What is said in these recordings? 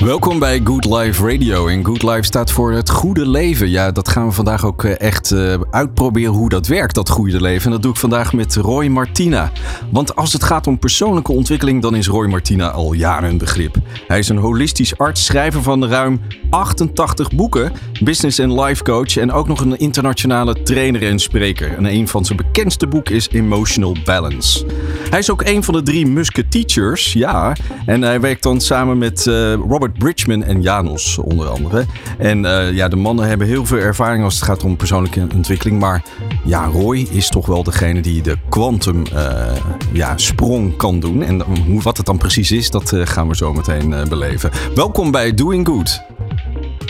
Welkom bij Good Life Radio. En Good Life staat voor het goede leven. Ja, dat gaan we vandaag ook eh, echt eh, uitproberen hoe dat werkt, dat goede leven. En dat doe ik vandaag met Roy Martina. Want als het gaat om persoonlijke ontwikkeling, dan is Roy Martina al jaren een begrip. Hij is een holistisch arts, schrijver van ruim 88 boeken, business en life coach en ook nog een internationale trainer en spreker. En een van zijn bekendste boeken is Emotional Balance. Hij is ook een van de drie Musketeers, ja. En hij werkt dan samen met eh, Robert Bridgman en Janos onder andere. En eh, ja, de mannen hebben heel veel ervaring als het gaat om persoonlijke ontwikkeling. Maar ja, Roy is toch wel degene die de quantum eh, ja, sprong kan doen. En hoe, wat het dan precies is, dat eh, gaan we zo meteen beleven. Welkom bij Doing Good.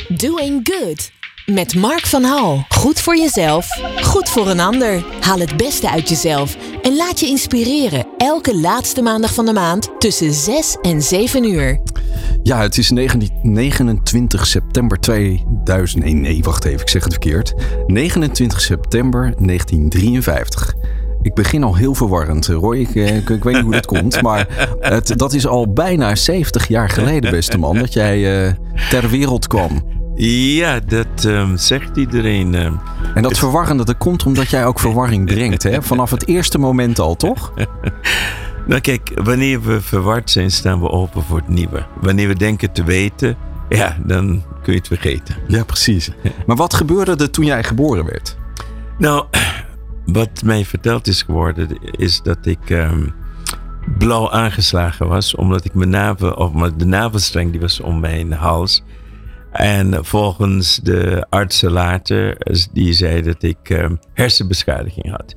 Doing Good. Met Mark van Hal. Goed voor jezelf, goed voor een ander. Haal het beste uit jezelf en laat je inspireren. Elke laatste maandag van de maand tussen 6 en 7 uur. Ja, het is 19 29 september 2000. Nee, nee, wacht even, ik zeg het verkeerd. 29 september 1953. Ik begin al heel verwarrend, Roy. Ik, eh, ik, ik weet niet hoe dat komt. Maar het, dat is al bijna 70 jaar geleden, beste man, dat jij eh, ter wereld kwam. Ja, dat ehm, zegt iedereen. ehm. En dat verwarrende, dat komt omdat jij ook verwarring brengt, hè? Vanaf het eerste moment al, toch? Nou kijk, wanneer we verward zijn, staan we open voor het nieuwe. Wanneer we denken te weten, ja, dan kun je het vergeten. Ja, precies. Maar wat gebeurde er toen jij geboren werd? Nou, wat mij verteld is geworden, is dat ik ehm, blauw aangeslagen was. Omdat ik mijn navel, of de navelstreng, die was om mijn hals. En volgens de artsen later, die zei dat ik ehm, hersenbeschadiging had.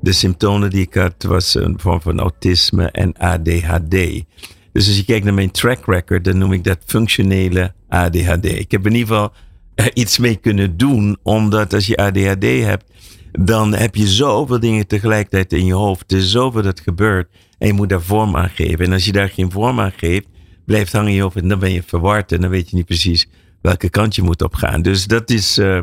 De symptomen die ik had, was een vorm van autisme en ADHD. Dus als je kijkt naar mijn track record, dan noem ik dat functionele ADHD. Ik heb in ieder geval er iets mee kunnen doen, omdat als je ADHD hebt, dan heb je zoveel dingen tegelijkertijd in je hoofd. Er is zoveel dat gebeurt en je moet daar vorm aan geven. En als je daar geen vorm aan geeft, blijft hangen in je hoofd en dan ben je verward en dan weet je niet precies welke kant je moet opgaan. Dus dat is, eh,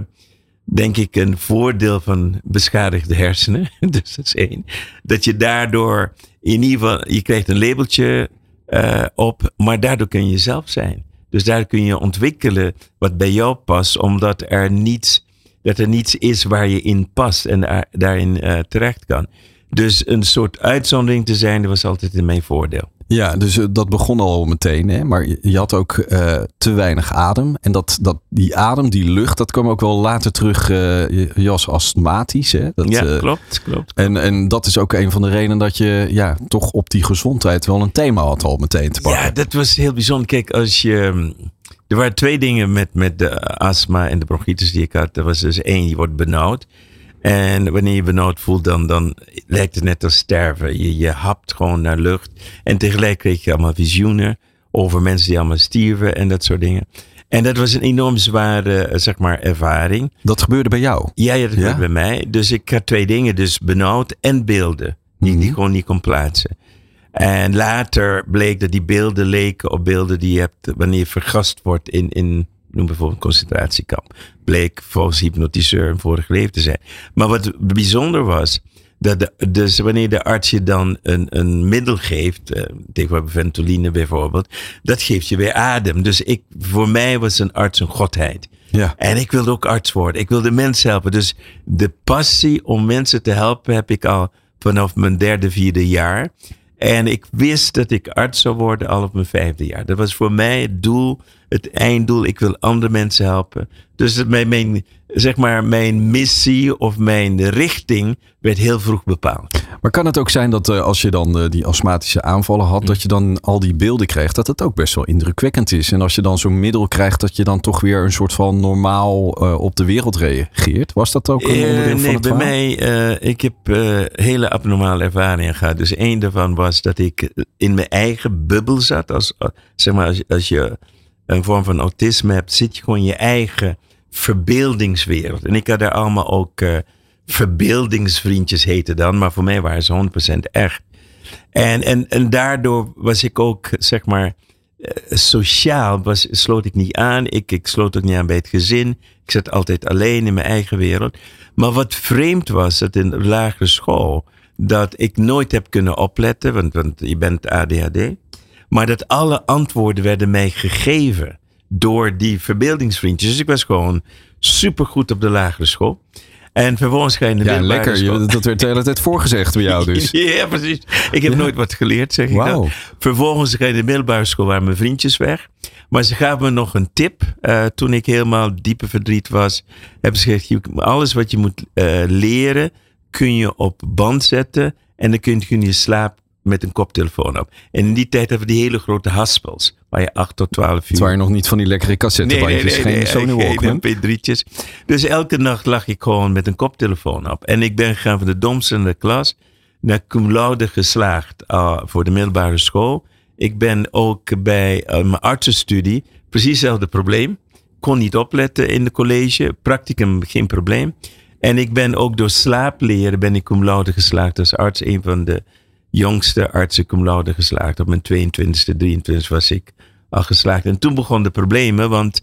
denk ik, een voordeel van beschadigde hersenen. dus dat is één. Dat je daardoor in ieder geval, je krijgt een labeltje eh, op, maar daardoor kun je jezelf zijn. Dus daar kun je ontwikkelen wat bij jou past, omdat er niets, dat er niets is waar je in past en daar- daarin eh, terecht kan. Dus een soort uitzondering te zijn, dat was altijd in mijn voordeel. Ja, dus eh, dat begon al meteen, hè? maar je- had ook eh, te weinig adem. En dat, dat, die adem, die lucht, dat kwam ook wel later terug. je was astmatisch. Hè? Dat, ja, klopt, klopt. En, en dat is ook een van de redenen dat je ja, toch op die gezondheid wel een thema had al meteen te pakken. Ja, dat was heel bijzonder. Kijk, als je. Er waren twee dingen met, met de astma en de bronchitis die ik had. Er was dus één, je wordt benauwd. En wanneer je benauwd voelt, dan, dan lijkt het net als sterven. Je, je hapt gewoon naar lucht. En tegelijk kreeg je allemaal visioenen over mensen die allemaal stierven en dat soort dingen. En dat was een enorm zware, eh, zeg maar, ervaring. Dat gebeurde bij jou. Ja, ja, dat Ja? gebeurt bij mij. Dus ik had twee dingen. Dus benauwd en beelden. Die ik Mhm. die gewoon niet kon plaatsen. En later bleek dat die beelden leken op beelden die je hebt wanneer je vergast wordt in, in noem bijvoorbeeld een concentratiekamp. Bleek volgens hypnotiseur een vorig leven te zijn. Maar wat bijzonder was, dat de, dus wanneer de arts je dan een, een middel geeft, eh, tegenwoordig ventoline bijvoorbeeld, dat geeft je weer adem. Dus ik, voor mij was een arts een godheid. Ja. En ik wilde ook arts worden. Ik wilde mensen helpen. Dus de passie om mensen te helpen heb ik al vanaf mijn derde, vierde jaar. En ik wist dat ik arts zou worden al op mijn vijfde jaar. Dat was voor mij het doel, het einddoel. Ik wil andere mensen helpen. Dus mijn, mijn, zeg maar, mijn missie of mijn richting werd heel vroeg bepaald. Maar kan het ook zijn dat eh, als je dan eh, die astmatische aanvallen had, dat je dan al die beelden kreeg, dat het ook best wel indrukwekkend is. En als je dan zo'n middel krijgt, dat je dan toch weer een soort van normaal eh, op de wereld reageert. Was dat ook een onderdeel van nee, het bij mij, ik heb hele abnormale ervaringen gehad. Dus één daarvan was dat ik in mijn eigen bubbel zat. Als, zeg maar, als je een vorm van autisme hebt, zit je gewoon in je eigen verbeeldingswereld. En ik had daar allemaal ook eh, verbeeldingsvriendjes heten dan, maar voor mij waren ze 100% echt. En, en, en daardoor was ik ook, zeg maar, sociaal was, sloot ik niet aan. Ik, ik sloot ook niet aan bij het gezin. Ik zat altijd alleen in mijn eigen wereld. Maar wat vreemd was, dat in de lagere school, dat ik nooit heb kunnen opletten, want, want je bent ADHD. Maar dat alle antwoorden werden mij gegeven door die verbeeldingsvriendjes. Dus ik was gewoon supergoed op de lagere school. En vervolgens ga je in de Ja, lekker. Je- Dat werd de hele tijd voorgezegd bij jou dus. ja, precies. Ik heb Ja. nooit wat geleerd, zeg ik dan. Vervolgens ga je in de middelbare school, waren mijn vriendjes weg. Maar ze gaven me nog een tip. eh, toen ik helemaal diepe verdriet was, hebben ze gezegd, alles wat je moet eh, leren, kun je op band zetten. En dan kun je, kun je slaap met een koptelefoon op. En in die tijd hebben we die hele grote haspels. Waar je 8 tot 12 uur... Het waren nog niet van die lekkere cassettebandjes. geen Sony Walkman. geen mp3'tjes. Dus elke nacht lag ik gewoon met een koptelefoon op. En ik ben gegaan van de domste in de klas naar cum laude geslaagd uh, voor de middelbare school. Ik ben ook bij uh, mijn artsenstudie precies hetzelfde probleem. Kon niet opletten in de college. Practicum geen probleem. En ik ben ook door slaapleren ben ik cum laude geslaagd als arts. Een van de jongste artsen cum laude geslaagd. Op mijn 22e, 23 was ik al geslaagd. En toen begonnen de problemen, want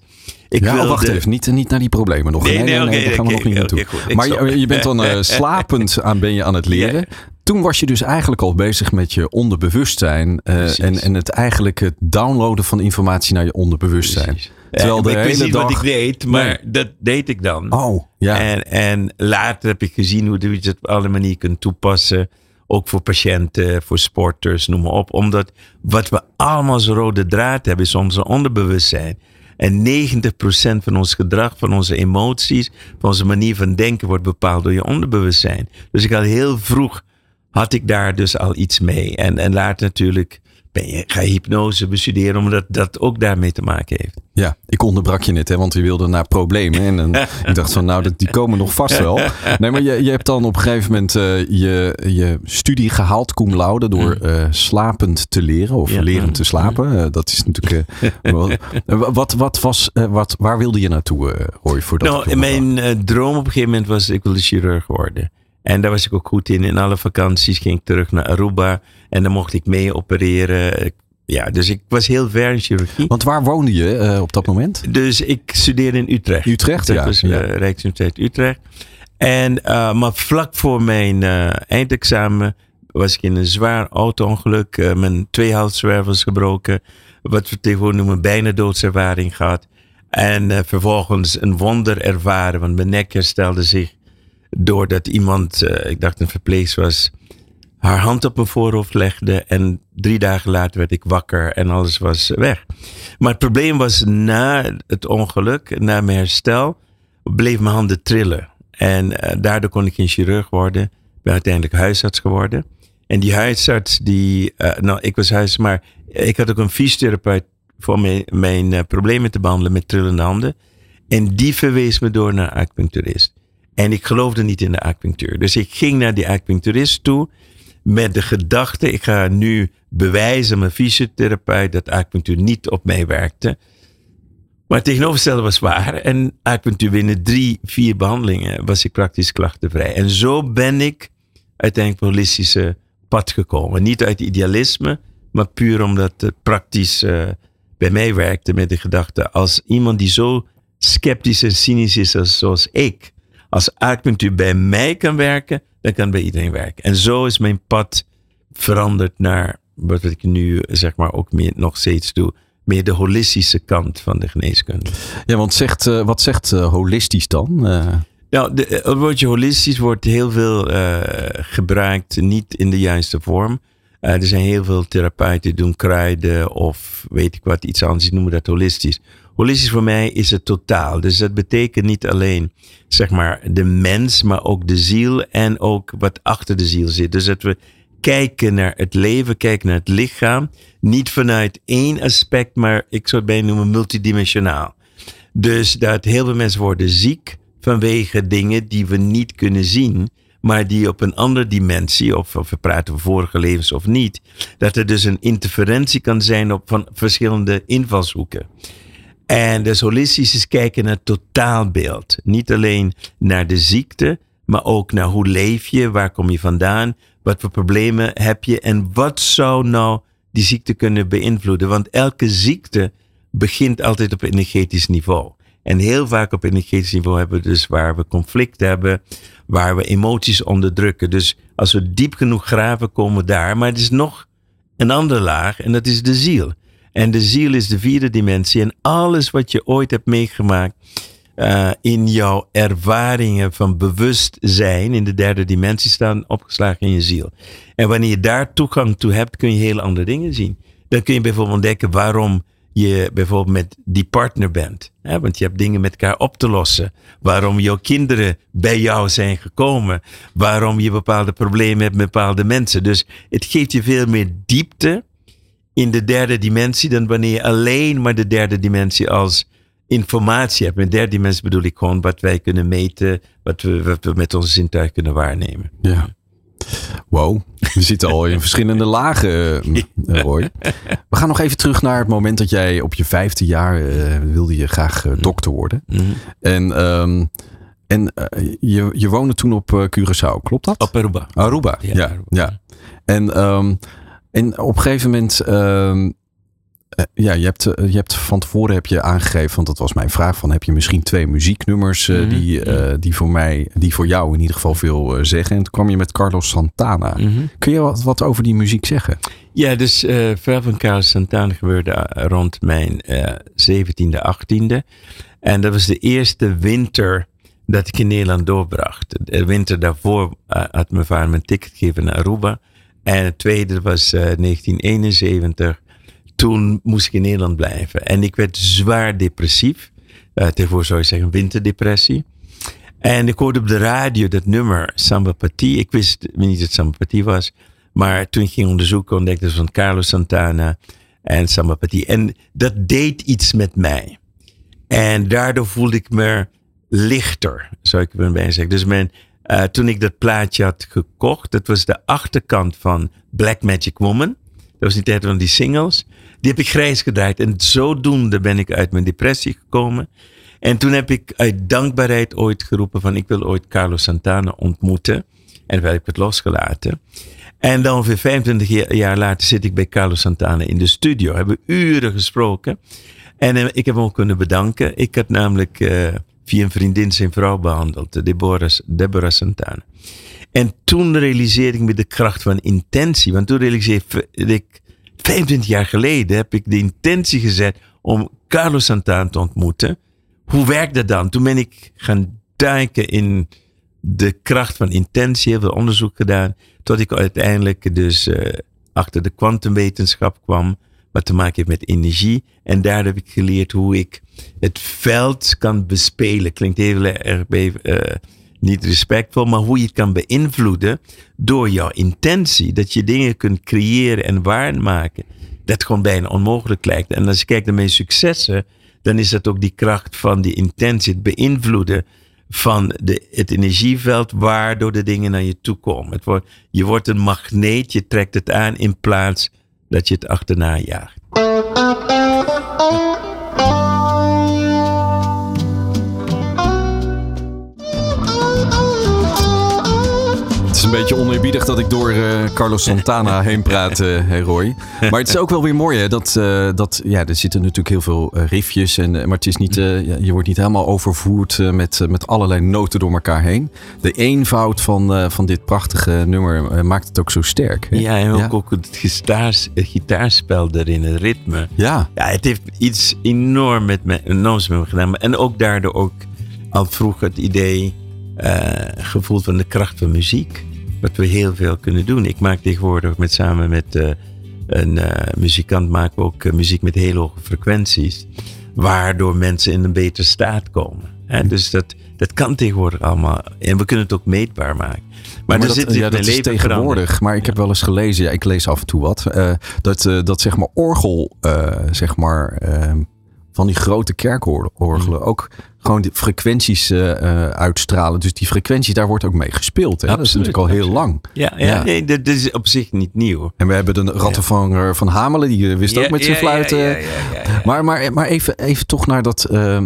ik ja, wilde... wacht even. Niet, niet naar die problemen nog. Nee, nee, oké, daar gaan we nog niet naartoe. goed. Maar je, je bent dan eh, slapend aan, ben je aan het leren. Toen was je dus eigenlijk al bezig met je onderbewustzijn. eh, en, en het eigenlijk het downloaden van informatie naar je onderbewustzijn. Precies. Terwijl de ik wist hele niet dag... wat ik deed, maar Nee. dat deed ik dan. Oh, ja. En, en later heb ik gezien hoe je het op alle manieren kunt toepassen. Ook voor patiënten, voor sporters, noem maar op. Omdat wat we allemaal als rode draad hebben, is onze onderbewustzijn. En 90% van ons gedrag, van onze emoties, van onze manier van denken wordt bepaald door je onderbewustzijn. Dus ik had heel vroeg, had ik daar dus al iets mee. En, en later natuurlijk ben je, ga je hypnose bestuderen, omdat dat ook daarmee te maken heeft. Ja, ik onderbrak je net, hè, want je wilde naar problemen. En, dan- ik dacht van, nou, dat- die komen nog vast wel. Nee, maar je, je hebt dan op een gegeven moment eh, je, je studie gehaald, cum laude, door eh, slapend te leren of Mm. Ja. lerend te slapen. Eh, dat is natuurlijk... eh, wat, wat, was, eh, wat, waar wilde je naartoe, eh ik Nou, je onderbrak? mijn eh, droom op een gegeven moment was, ik wilde chirurg worden. En daar was ik ook goed in. In alle vakanties ging ik terug naar Aruba. En dan mocht ik mee opereren. Ja, dus ik was heel ver in chirurgie. Want waar woonde je eh, op dat moment? Dus ik studeerde in Utrecht. Utrecht, dat ja, was ja. eh, Rijksuniversiteit Utrecht. En, eh, maar vlak voor mijn eindexamen was ik in een zwaar auto-ongeluk. Mijn twee halszwervels gebroken. Wat we tegenwoordig noemen bijna doodservaring gehad. En vervolgens een wonder ervaren. Want mijn nek herstelde zich doordat iemand, ik dacht een verpleegster was, haar hand op mijn voorhoofd legde. En drie dagen later werd ik wakker en alles was weg. Maar het probleem was na het ongeluk, na mijn herstel, bleef mijn handen trillen. En eh, daardoor kon ik geen chirurg worden. Ik ben uiteindelijk huisarts geworden. En die huisarts, die, eh, nou, ik was huisarts, maar ik had ook een fysiotherapeut voor mijn, mijn eh, problemen te behandelen met trillende handen. En die verwees me door naar acupuncturist. En ik geloofde niet in de acupunctuur. Dus ik ging naar die acupuncturist toe met de gedachte, ik ga nu bewijzen mijn fysiotherapeut dat acupunctuur niet op mij werkte. Maar het tegenovergestelde was waar. En acupunctuur binnen drie, vier behandelingen was ik praktisch klachtenvrij. En zo ben ik uiteindelijk op holistische pad gekomen. Niet uit idealisme, maar puur omdat het praktisch eh, bij mij werkte met de gedachte, als iemand die zo sceptisch en cynisch is als, zoals ik, als acupunctuur bij mij kan werken, dan kan bij iedereen werken. En zo is mijn pad veranderd naar wat ik nu zeg maar ook meer nog steeds doe. Meer de holistische kant van de geneeskunde. Ja, want zegt, eh, wat zegt eh, holistisch dan? Eh, Nou, de, het woordje holistisch wordt heel veel gebruikt, niet in de juiste vorm. Er zijn heel veel therapeuten die doen kruiden of weet ik wat, iets anders, die noemen dat holistisch. Holistisch voor mij is het totaal. Dus dat betekent niet alleen, zeg maar, de mens, maar ook de ziel en ook wat achter de ziel zit. Dus dat we kijken naar het leven, kijken naar het lichaam, niet vanuit één aspect, maar ik zou het bijna noemen multidimensionaal. Dus dat heel veel mensen worden ziek vanwege dingen die we niet kunnen zien, maar die op een andere dimensie, of, we praten over vorige levens of niet, dat er dus een interferentie kan zijn op van verschillende invalshoeken. En dus holistisch is kijken naar het totaalbeeld. Niet alleen naar de ziekte, maar ook naar hoe leef je, waar kom je vandaan, wat voor problemen heb je en wat zou nou die ziekte kunnen beïnvloeden. Want elke ziekte begint altijd op energetisch niveau. En heel vaak op energetisch niveau hebben we dus waar we conflict hebben, waar we emoties onderdrukken. Dus als we diep genoeg graven, komen we daar. Maar het is nog een andere laag en dat is de ziel. En de ziel is de vierde dimensie. En alles wat je ooit hebt meegemaakt uh, in jouw ervaringen van bewustzijn in de derde dimensie staan opgeslagen in je ziel. En wanneer je daar toegang toe hebt, kun je heel andere dingen zien. Dan kun je bijvoorbeeld ontdekken waarom je bijvoorbeeld met die partner bent. Hè? Want je hebt dingen met elkaar op te lossen. Waarom jouw kinderen bij jou zijn gekomen. Waarom je bepaalde problemen hebt met bepaalde mensen. Dus het geeft je veel meer diepte in de derde dimensie dan wanneer je alleen maar de derde dimensie als informatie hebt. Met derde dimensie bedoel ik gewoon wat wij kunnen meten, wat we, wat we met onze zintuig kunnen waarnemen. Ja. Wow, we zitten al in verschillende lagen, uh, Roy. We gaan nog even terug naar het moment dat jij op je vijfde jaar uh, wilde je graag uh, dokter worden. Mm -hmm. En, um, en je, je woonde toen op Curaçao, klopt dat? Op Aruba. Aruba, ja. ja, Aruba. ja. En, um, en op een gegeven moment um, uh, ja, je hebt, uh, je hebt van tevoren heb je aangegeven, want dat was mijn vraag, van heb je misschien twee muzieknummers uh, mm -hmm. die, die voor mij, die voor jou in ieder geval veel zeggen. En toen kwam je met Carlos Santana. Mm -hmm. Kun je wat, wat over die muziek zeggen? Ja, dus veel van Carlos Santana gebeurde rond mijn 17e, 18e. En dat was de eerste winter dat ik in Nederland doorbracht. De winter daarvoor had mijn vader me een ticket gegeven naar Aruba. En het tweede was 1971 toen moest ik in Nederland blijven. En ik werd zwaar depressief. Tegenwoordig zou je zeggen winterdepressie. En ik hoorde op de radio dat nummer Samba Pati. Ik wist niet dat Samba Pati was. Maar toen ik ging onderzoeken ontdekte ik van Carlos Santana en Samba Pati. En dat deed iets met mij. En daardoor voelde ik me lichter, zou ik bijna zeggen. Dus mijn, uh, toen ik dat plaatje had gekocht, dat was de achterkant van Black Magic Woman. Dat was die tijd van die singles. Die heb ik grijs gedraaid. En zodoende ben ik uit mijn depressie gekomen. En toen heb ik uit dankbaarheid ooit geroepen van ik wil ooit Carlos Santana ontmoeten. En toen heb ik het losgelaten. En dan ongeveer 25 jaar later zit ik bij Carlos Santana in de studio. Hebben uren gesproken. En uh, ik heb hem ook kunnen bedanken. Ik had namelijk uh, via een vriendin zijn vrouw behandeld, Deborah, Deborah Santana. En toen realiseerde ik me de kracht van intentie. Want toen realiseerde ik 25 jaar geleden heb ik de intentie gezet om Carlos Santana te ontmoeten. Hoe werkt dat dan? Toen ben ik gaan duiken in de kracht van intentie, heel veel onderzoek gedaan, tot ik uiteindelijk dus uh, achter de kwantumwetenschap kwam, wat te maken heeft met energie. En daar heb ik geleerd hoe ik het veld kan bespelen. Klinkt heel erg uh, niet respectvol, maar hoe je het kan beïnvloeden door jouw intentie. Dat je dingen kunt creëren en waarmaken. Dat gewoon bijna onmogelijk lijkt. En als je kijkt naar mijn successen, dan is dat ook die kracht van die intentie, het beïnvloeden van de, het energieveld waardoor de dingen naar je toe komen. Wordt, je wordt een magneet, je trekt het aan in plaats dat je het achterna jaagt. Beetje oneerbiedig dat ik door uh, Carlos Santana heen praat, uh, hey Roy. Maar het is ook wel weer mooi, hè? Dat, uh, dat ja, er zitten natuurlijk heel veel riffjes. En, maar het is niet, je wordt niet helemaal overvoerd met, met allerlei noten door elkaar heen. De eenvoud van, van dit prachtige nummer maakt het ook zo sterk. Hè? Ja, en ook, ja? ook het, gitaars, het gitaarspel erin, het ritme. Ja. Ja, het heeft iets enorm met me, enorms met me gedaan. En ook daardoor ook al vroeg het idee gevoeld van de kracht van muziek wat we heel veel kunnen doen. Ik maak tegenwoordig met, samen met uh, een uh, muzikant maken we ook uh, muziek met hele hoge frequenties. Waardoor mensen in een betere staat komen. Hè? Dus dat, dat kan tegenwoordig allemaal. En we kunnen het ook meetbaar maken. Maar, maar dat, zit ja, dat is tegenwoordig. Maar ik heb wel eens gelezen, ja, ik lees af en toe wat. dat, dat zeg maar orgel, zeg maar ehm, van die grote kerkorgelen mm. ook gewoon de frequenties uh, uitstralen. Dus die frequenties, daar wordt ook mee gespeeld. Hè? dat is natuurlijk al heel lang. Ja, ja, ja. Nee, dat is op zich niet nieuw. En we hebben de rattenvanger ja. van Hamelen, die wist ook met zijn fluiten. Maar, maar, maar even, even toch naar dat... Uh,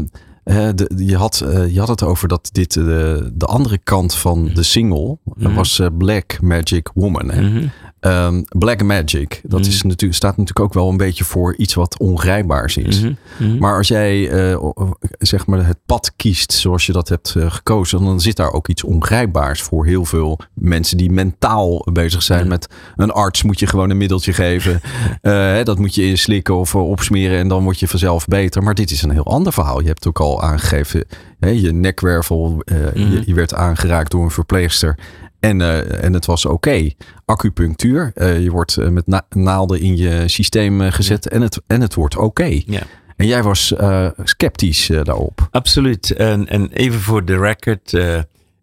de, je, had, je had het over dat dit de andere kant van de single mm -hmm. was Black Magic Woman. Hè? Mm -hmm. Um, Black Magic, dat is Mhm. natuurlijk, staat natuurlijk ook wel een beetje voor iets wat ongrijpbaars is. Mhm, mhm. Maar als jij eh, zeg maar het pad kiest zoals je dat hebt eh, gekozen, dan zit daar ook iets ongrijpbaars voor heel veel mensen die mentaal bezig zijn met een arts moet je gewoon een middeltje geven. Eh, hè, dat moet je inslikken of opsmeren en dan word je vanzelf beter. Maar dit is een heel ander verhaal. Je hebt ook al aangegeven, hè, je nekwervel, je, je werd aangeraakt door een verpleegster. En, eh, en het was oké. Acupunctuur. eh, je wordt eh, met na- naalden in je systeem gezet en, het, en het wordt oké. Ja. En jij was sceptisch daarop. Absoluut. En, en even voor de record.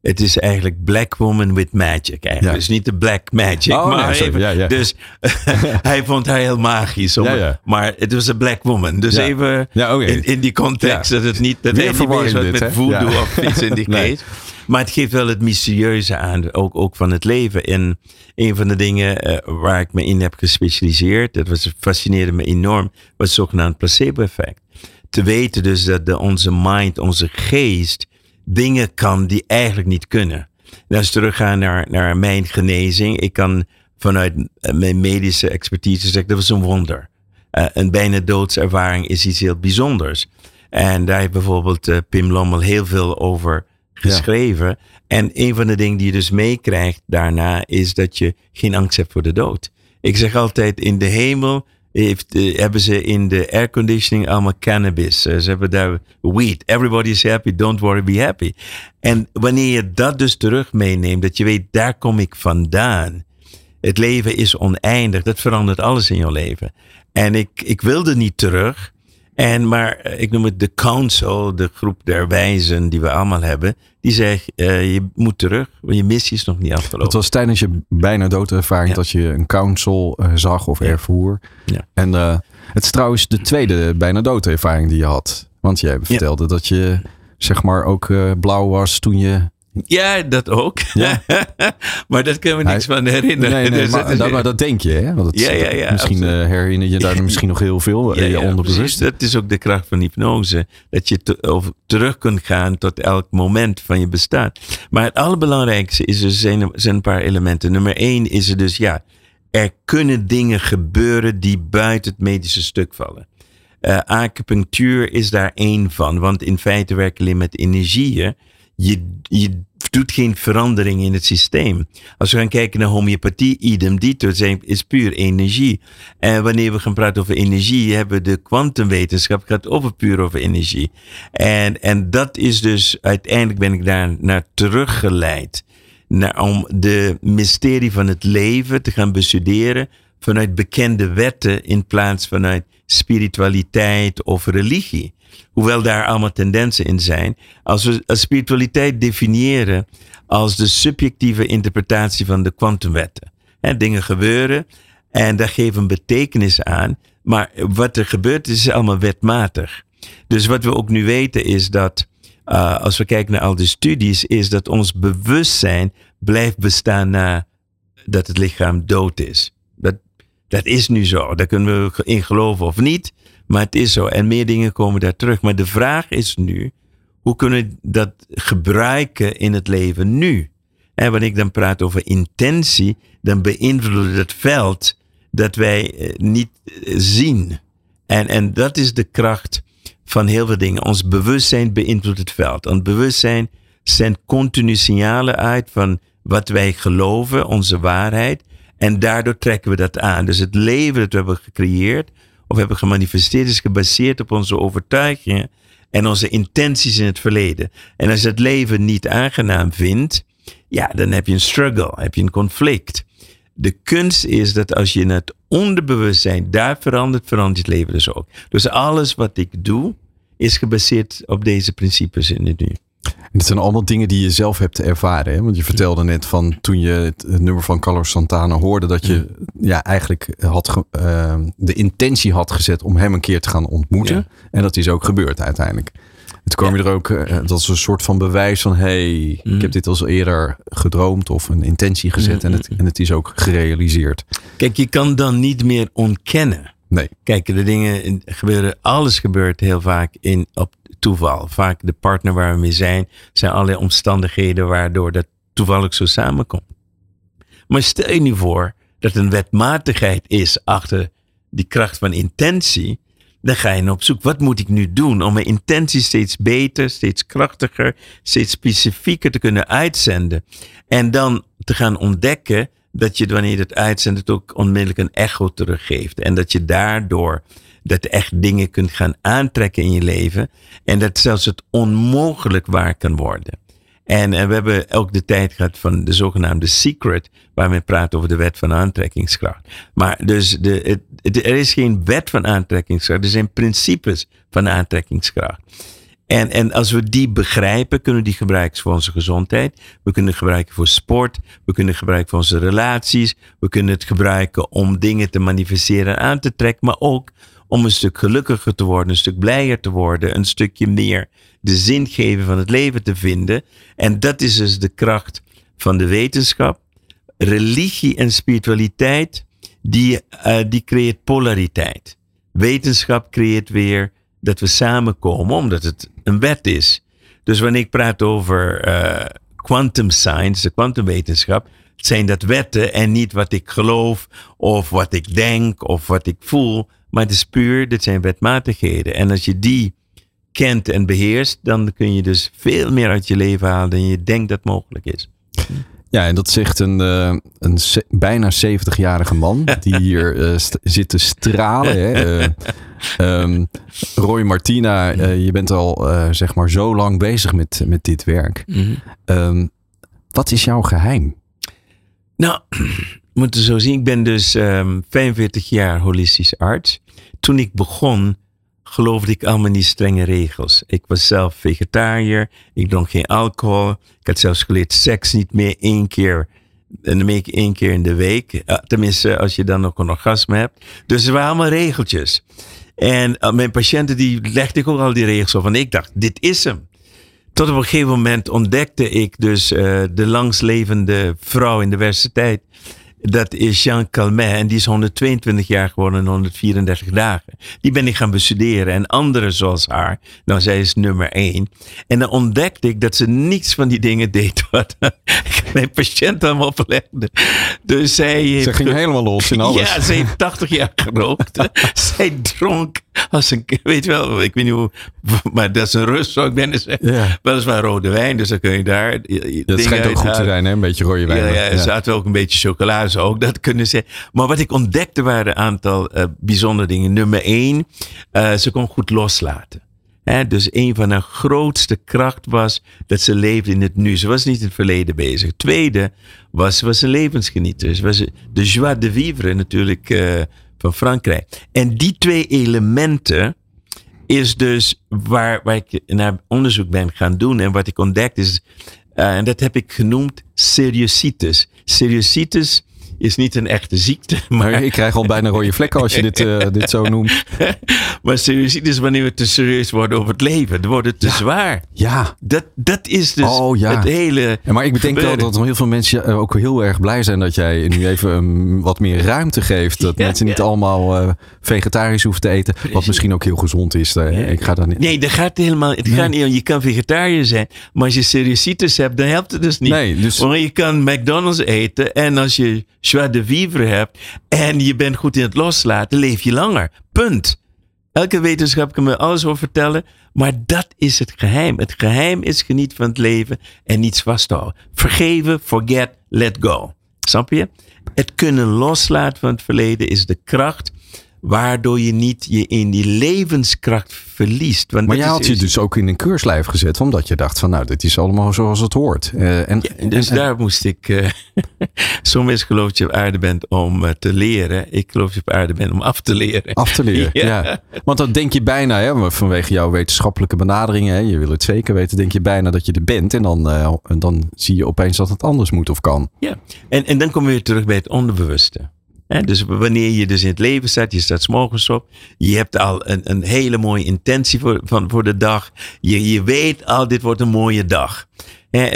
het is eigenlijk Black Woman with Magic. Eigenlijk. Ja. Dus niet de Black Magic. Oh, maar nee, even- Ja, ja. Dus hij vond haar heel magisch. om-. Maar het was een Black Woman. Dus even in, in die context. Dat het niet dat Weer hij niet dit, met voodoo of iets in die Nee. case. Maar het geeft wel het mysterieuze aan. Ook, ook van het leven. En een van de dingen eh, waar ik me in heb gespecialiseerd. Dat was, fascineerde me enorm. Was het zogenaamd placebo-effect. Te weten dus dat de, onze mind, onze geest dingen kan die eigenlijk niet kunnen. En als we teruggaan naar, naar mijn genezing. Ik kan vanuit eh, mijn medische expertise zeggen dat was een wonder. Eh, een bijna doodservaring is iets heel bijzonders. En daar heeft bijvoorbeeld Pim Lommel heel veel over geschreven. En een van de dingen die je dus meekrijgt daarna is dat je geen angst hebt voor de dood. Ik zeg altijd in de hemel heeft, eh, hebben ze in de airconditioning allemaal cannabis. Eh, ze hebben daar weed. Everybody is happy, don't worry, be happy. En wanneer je dat dus terug meeneemt, dat je weet, daar kom ik vandaan. Het leven is oneindig. Dat verandert alles in je leven. En ik, ik wilde niet terug. En maar eh, ik noem het de council, de groep der wijzen die we allemaal hebben. Die zegt, eh, je moet terug, want je missie is nog niet afgelopen. Het was tijdens je bijna doodervaring Ja. dat je een council eh, zag of ervoer. Ja. En het is trouwens de tweede bijna doodervaring die je had. Want jij vertelde dat je zeg maar ook blauw was toen je... Ja, dat ook. Ja. maar dat kunnen we niks Hij- van herinneren. Nee, nee, Dus maar, dat is- dat, maar dat denk je hè? Want het, Ja, ja, ja, misschien eh, absoluut. herinner je daar misschien nog heel veel in Ja, je onderbewust. Dat is ook de kracht van hypnose. Dat je te- of terug kunt gaan tot elk moment van je bestaan. Maar het allerbelangrijkste is, er zijn, zijn een paar elementen. Nummer één is er dus, ja, er kunnen dingen gebeuren die buiten het medische stuk vallen. Eh, acupunctuur is daar één van, want in feite werk je alleen met energieën. Je, je doet geen verandering in het systeem. Als we gaan kijken naar homeopathie, idem dito, zijn- is puur energie. En wanneer we gaan praten over energie, hebben we de kwantumwetenschap gaat over puur over energie. En, en dat is dus, uiteindelijk ben ik daar naar teruggeleid. Naar, om de mysterie van het leven te gaan bestuderen vanuit bekende wetten in plaats vanuit spiritualiteit of religie. Hoewel daar allemaal tendensen in zijn. Als we spiritualiteit definiëren als de subjectieve interpretatie van de kwantumwetten. Dingen gebeuren en daar geven betekenis aan. Maar wat er gebeurt is allemaal wetmatig. Dus wat we ook nu weten is dat, uh, als we kijken naar al die studies, is dat ons bewustzijn blijft bestaan na dat het lichaam dood is. Dat, dat is nu zo. Daar kunnen we in geloven of niet. Maar het is zo. En meer dingen komen daar terug. Maar de vraag is nu, hoe kunnen we dat gebruiken in het leven nu? En wanneer ik dan praat over intentie, dan beïnvloedt het veld dat wij eh, niet eh, zien. En, en dat is de kracht van heel veel dingen. Ons bewustzijn beïnvloedt het veld. Ons bewustzijn zendt continu signalen uit van wat wij geloven, onze waarheid. En daardoor trekken we dat aan. Dus het leven dat we hebben gecreëerd of hebben gemanifesteerd is gebaseerd op onze overtuigingen en onze intenties in het verleden. En als je het leven niet aangenaam vindt, ja, dan heb je een struggle, heb je een conflict. De kunst is dat als je het onderbewustzijn daar verandert, verandert het leven dus ook. Dus alles wat ik doe, is gebaseerd op deze principes in het nu. Het zijn allemaal dingen die je zelf hebt ervaren. Hè? Want je vertelde net van toen je het, het nummer van Carlos Santana hoorde, dat je ja, eigenlijk had uh, de intentie had gezet om hem een keer te gaan ontmoeten. Ja. En dat is ook gebeurd uiteindelijk. Toen kwam je er ook, uh, dat is een soort van bewijs van: hey, ik heb dit al eerder gedroomd of een intentie gezet en, het, en het is ook gerealiseerd. Kijk, je kan dan niet meer ontkennen. Nee. Kijk, de dingen gebeuren, alles gebeurt heel vaak in, op toeval. Vaak de partner waar we mee zijn, zijn allerlei omstandigheden waardoor dat toevallig zo samenkomt. Maar stel je nu voor dat een wetmatigheid is achter die kracht van intentie, dan ga je op zoek. Wat moet ik nu doen om mijn intentie steeds beter, steeds krachtiger, steeds specifieker te kunnen uitzenden? En dan te gaan ontdekken dat je wanneer je het uitzendt, het ook onmiddellijk een echo teruggeeft. En dat je daardoor dat echt dingen kunt gaan aantrekken in je leven. En dat zelfs het onmogelijk waar kan worden. En, en we hebben ook de tijd gehad van de zogenaamde secret, waar men praat over de wet van aantrekkingskracht. Maar dus de, het, er is geen wet van aantrekkingskracht, er zijn principes van aantrekkingskracht. En, en als we die begrijpen, kunnen we die gebruiken voor onze gezondheid. We kunnen het gebruiken voor sport. We kunnen het gebruiken voor onze relaties. We kunnen het gebruiken om dingen te manifesteren en aan te trekken. Maar ook om een stuk gelukkiger te worden, een stuk blijer te worden, een stukje meer de zingeving van het leven te vinden. En dat is dus de kracht van de wetenschap. Religie en spiritualiteit, die, uh, die creëert polariteit. Wetenschap creëert weer dat we samenkomen, omdat het een wet is. Dus wanneer ik praat over uh, quantum science, de kwantumwetenschap, zijn dat wetten en niet wat ik geloof of wat ik denk of wat ik voel. Maar het is puur, dit zijn wetmatigheden. En als je die kent en beheerst, dan kun je dus veel meer uit je leven halen dan je denkt dat mogelijk is. Ja, en dat zegt een, uh, een bijna 70-jarige man die hier uh, zit te stralen. Hè? Uh, um, Roy Martina, je bent al zeg maar zo lang bezig met, met dit werk. Mm um, wat is jouw geheim? Nou, moeten zo zien. Ik ben dus um, 45 jaar holistisch arts. Toen ik begon, geloofde ik allemaal niet strenge regels. Ik was zelf vegetariër, ik dronk geen alcohol. Ik had zelfs geleerd seks niet meer één keer, en dan één keer in de week. Tenminste, als je dan nog een orgasme hebt. Dus er waren allemaal regeltjes. En uh, mijn patiënten die legde ik ook al die regels op. En ik dacht, dit is hem. Tot op een gegeven moment ontdekte ik dus uh, de langslevende vrouw in de universiteit dat is Jean Calmet en die is 122 jaar geworden in 134 dagen. Die ben ik gaan bestuderen en anderen zoals haar. Nou, zij is nummer één. En dan ontdekte ik dat ze niets van die dingen deed wat mijn patiënt allemaal oplegde. Dus zij Ze ging helemaal los in alles. Ja, ze heeft 80 jaar gerookt. zij dronk als een, weet je wel, ik weet niet hoe, maar dat is een rust zou ik bijna zeggen. Ja. Weliswaar rode wijn, dus dan kun je daar. Dat schijnt ook goed te zijn, hè? Een beetje rode wijn. Ja, ja, er zaten ook een beetje chocola, zou ook dat kunnen zijn. Maar wat ik ontdekte waren een aantal uh, bijzondere dingen. Nummer één, uh, ze kon goed loslaten. He, dus een van haar grootste kracht was dat ze leefde in het nu. Ze was niet in het verleden bezig. Tweede was, ze was een levensgenieter. Ze was de joie de vivre natuurlijk uh, van Frankrijk. En die twee elementen is dus waar, waar ik naar onderzoek ben gaan doen. En wat ik ontdekt is, uh, en dat heb ik genoemd seriositis. Seriositis is niet een echte ziekte. Maar, ik krijg al bijna rode vlekken als je dit, uh, dit zo noemt. maar seriositis is wanneer we te serieus worden over het leven. Dan wordt het te zwaar. Ja. Dat, dat is dus oh, ja. het hele. Ja, maar ik bedenk wel dat heel veel mensen ook heel erg blij zijn dat jij nu even um, wat meer ruimte geeft. Dat mensen niet allemaal uh, vegetarisch hoeven te eten. Precies. Wat misschien ook heel gezond is. Ik ga daar niet... Nee, dat gaat helemaal. Het nee. gaat niet. Je kan vegetariër zijn. Maar als je seriositis hebt, dan helpt het dus niet. Nee, dus... Want je kan McDonald's eten. En als je joie de vivre hebt en je bent goed in het loslaten, leef je langer. Punt. Elke wetenschap kan me alles over vertellen, maar dat is het geheim. Het geheim is geniet van het leven en niets vasthouden. Vergeven, forget, let go. Snap je? Het kunnen loslaten van het verleden is de kracht waardoor je niet je in die levenskracht verliest. Want maar je had je dus ook in een keurslijf gezet, omdat je dacht van nou, dit is allemaal zoals het hoort. Uh, en, ja, dus en, daar moest ik, uh, soms geloof je op aarde bent om uh, te leren. Ik geloof je op aarde bent om af te leren. Af te leren, ja. ja. Want dan denk je bijna, hè, vanwege jouw wetenschappelijke benaderingen, hè, je wil het zeker weten, denk je bijna dat je er bent. En dan, en dan zie je opeens dat het anders moet of kan. Ja, en, en dan kom je weer terug bij het onderbewuste. Dus wanneer je dus in het leven staat, je staat s morgens op, je hebt al een, een hele mooie intentie voor, van, voor de dag. Je, je weet al, dit wordt een mooie dag.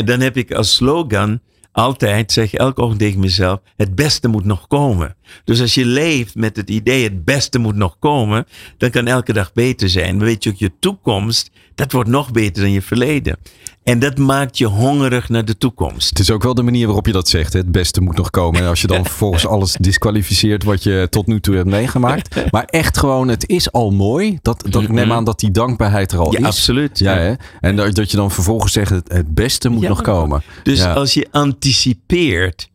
Dan heb ik als slogan altijd, zeg elke ochtend tegen mezelf, het beste moet nog komen. Dus als je leeft met het idee, het beste moet nog komen, dan kan elke dag beter zijn. Dan weet je ook, je toekomst, dat wordt nog beter dan je verleden. En dat maakt je hongerig naar de toekomst. Het is ook wel de manier waarop je dat zegt. Hè? Het beste moet nog komen. En als je dan vervolgens alles disqualificeert wat je tot nu toe hebt meegemaakt. Maar echt gewoon, het is al mooi. Dat, dat ik neem aan dat die dankbaarheid er al Ja, is. absoluut. Ja, hè? En dat, dat je dan vervolgens zegt, het, het beste moet Ja. nog komen. Dus Ja. als je anticipeert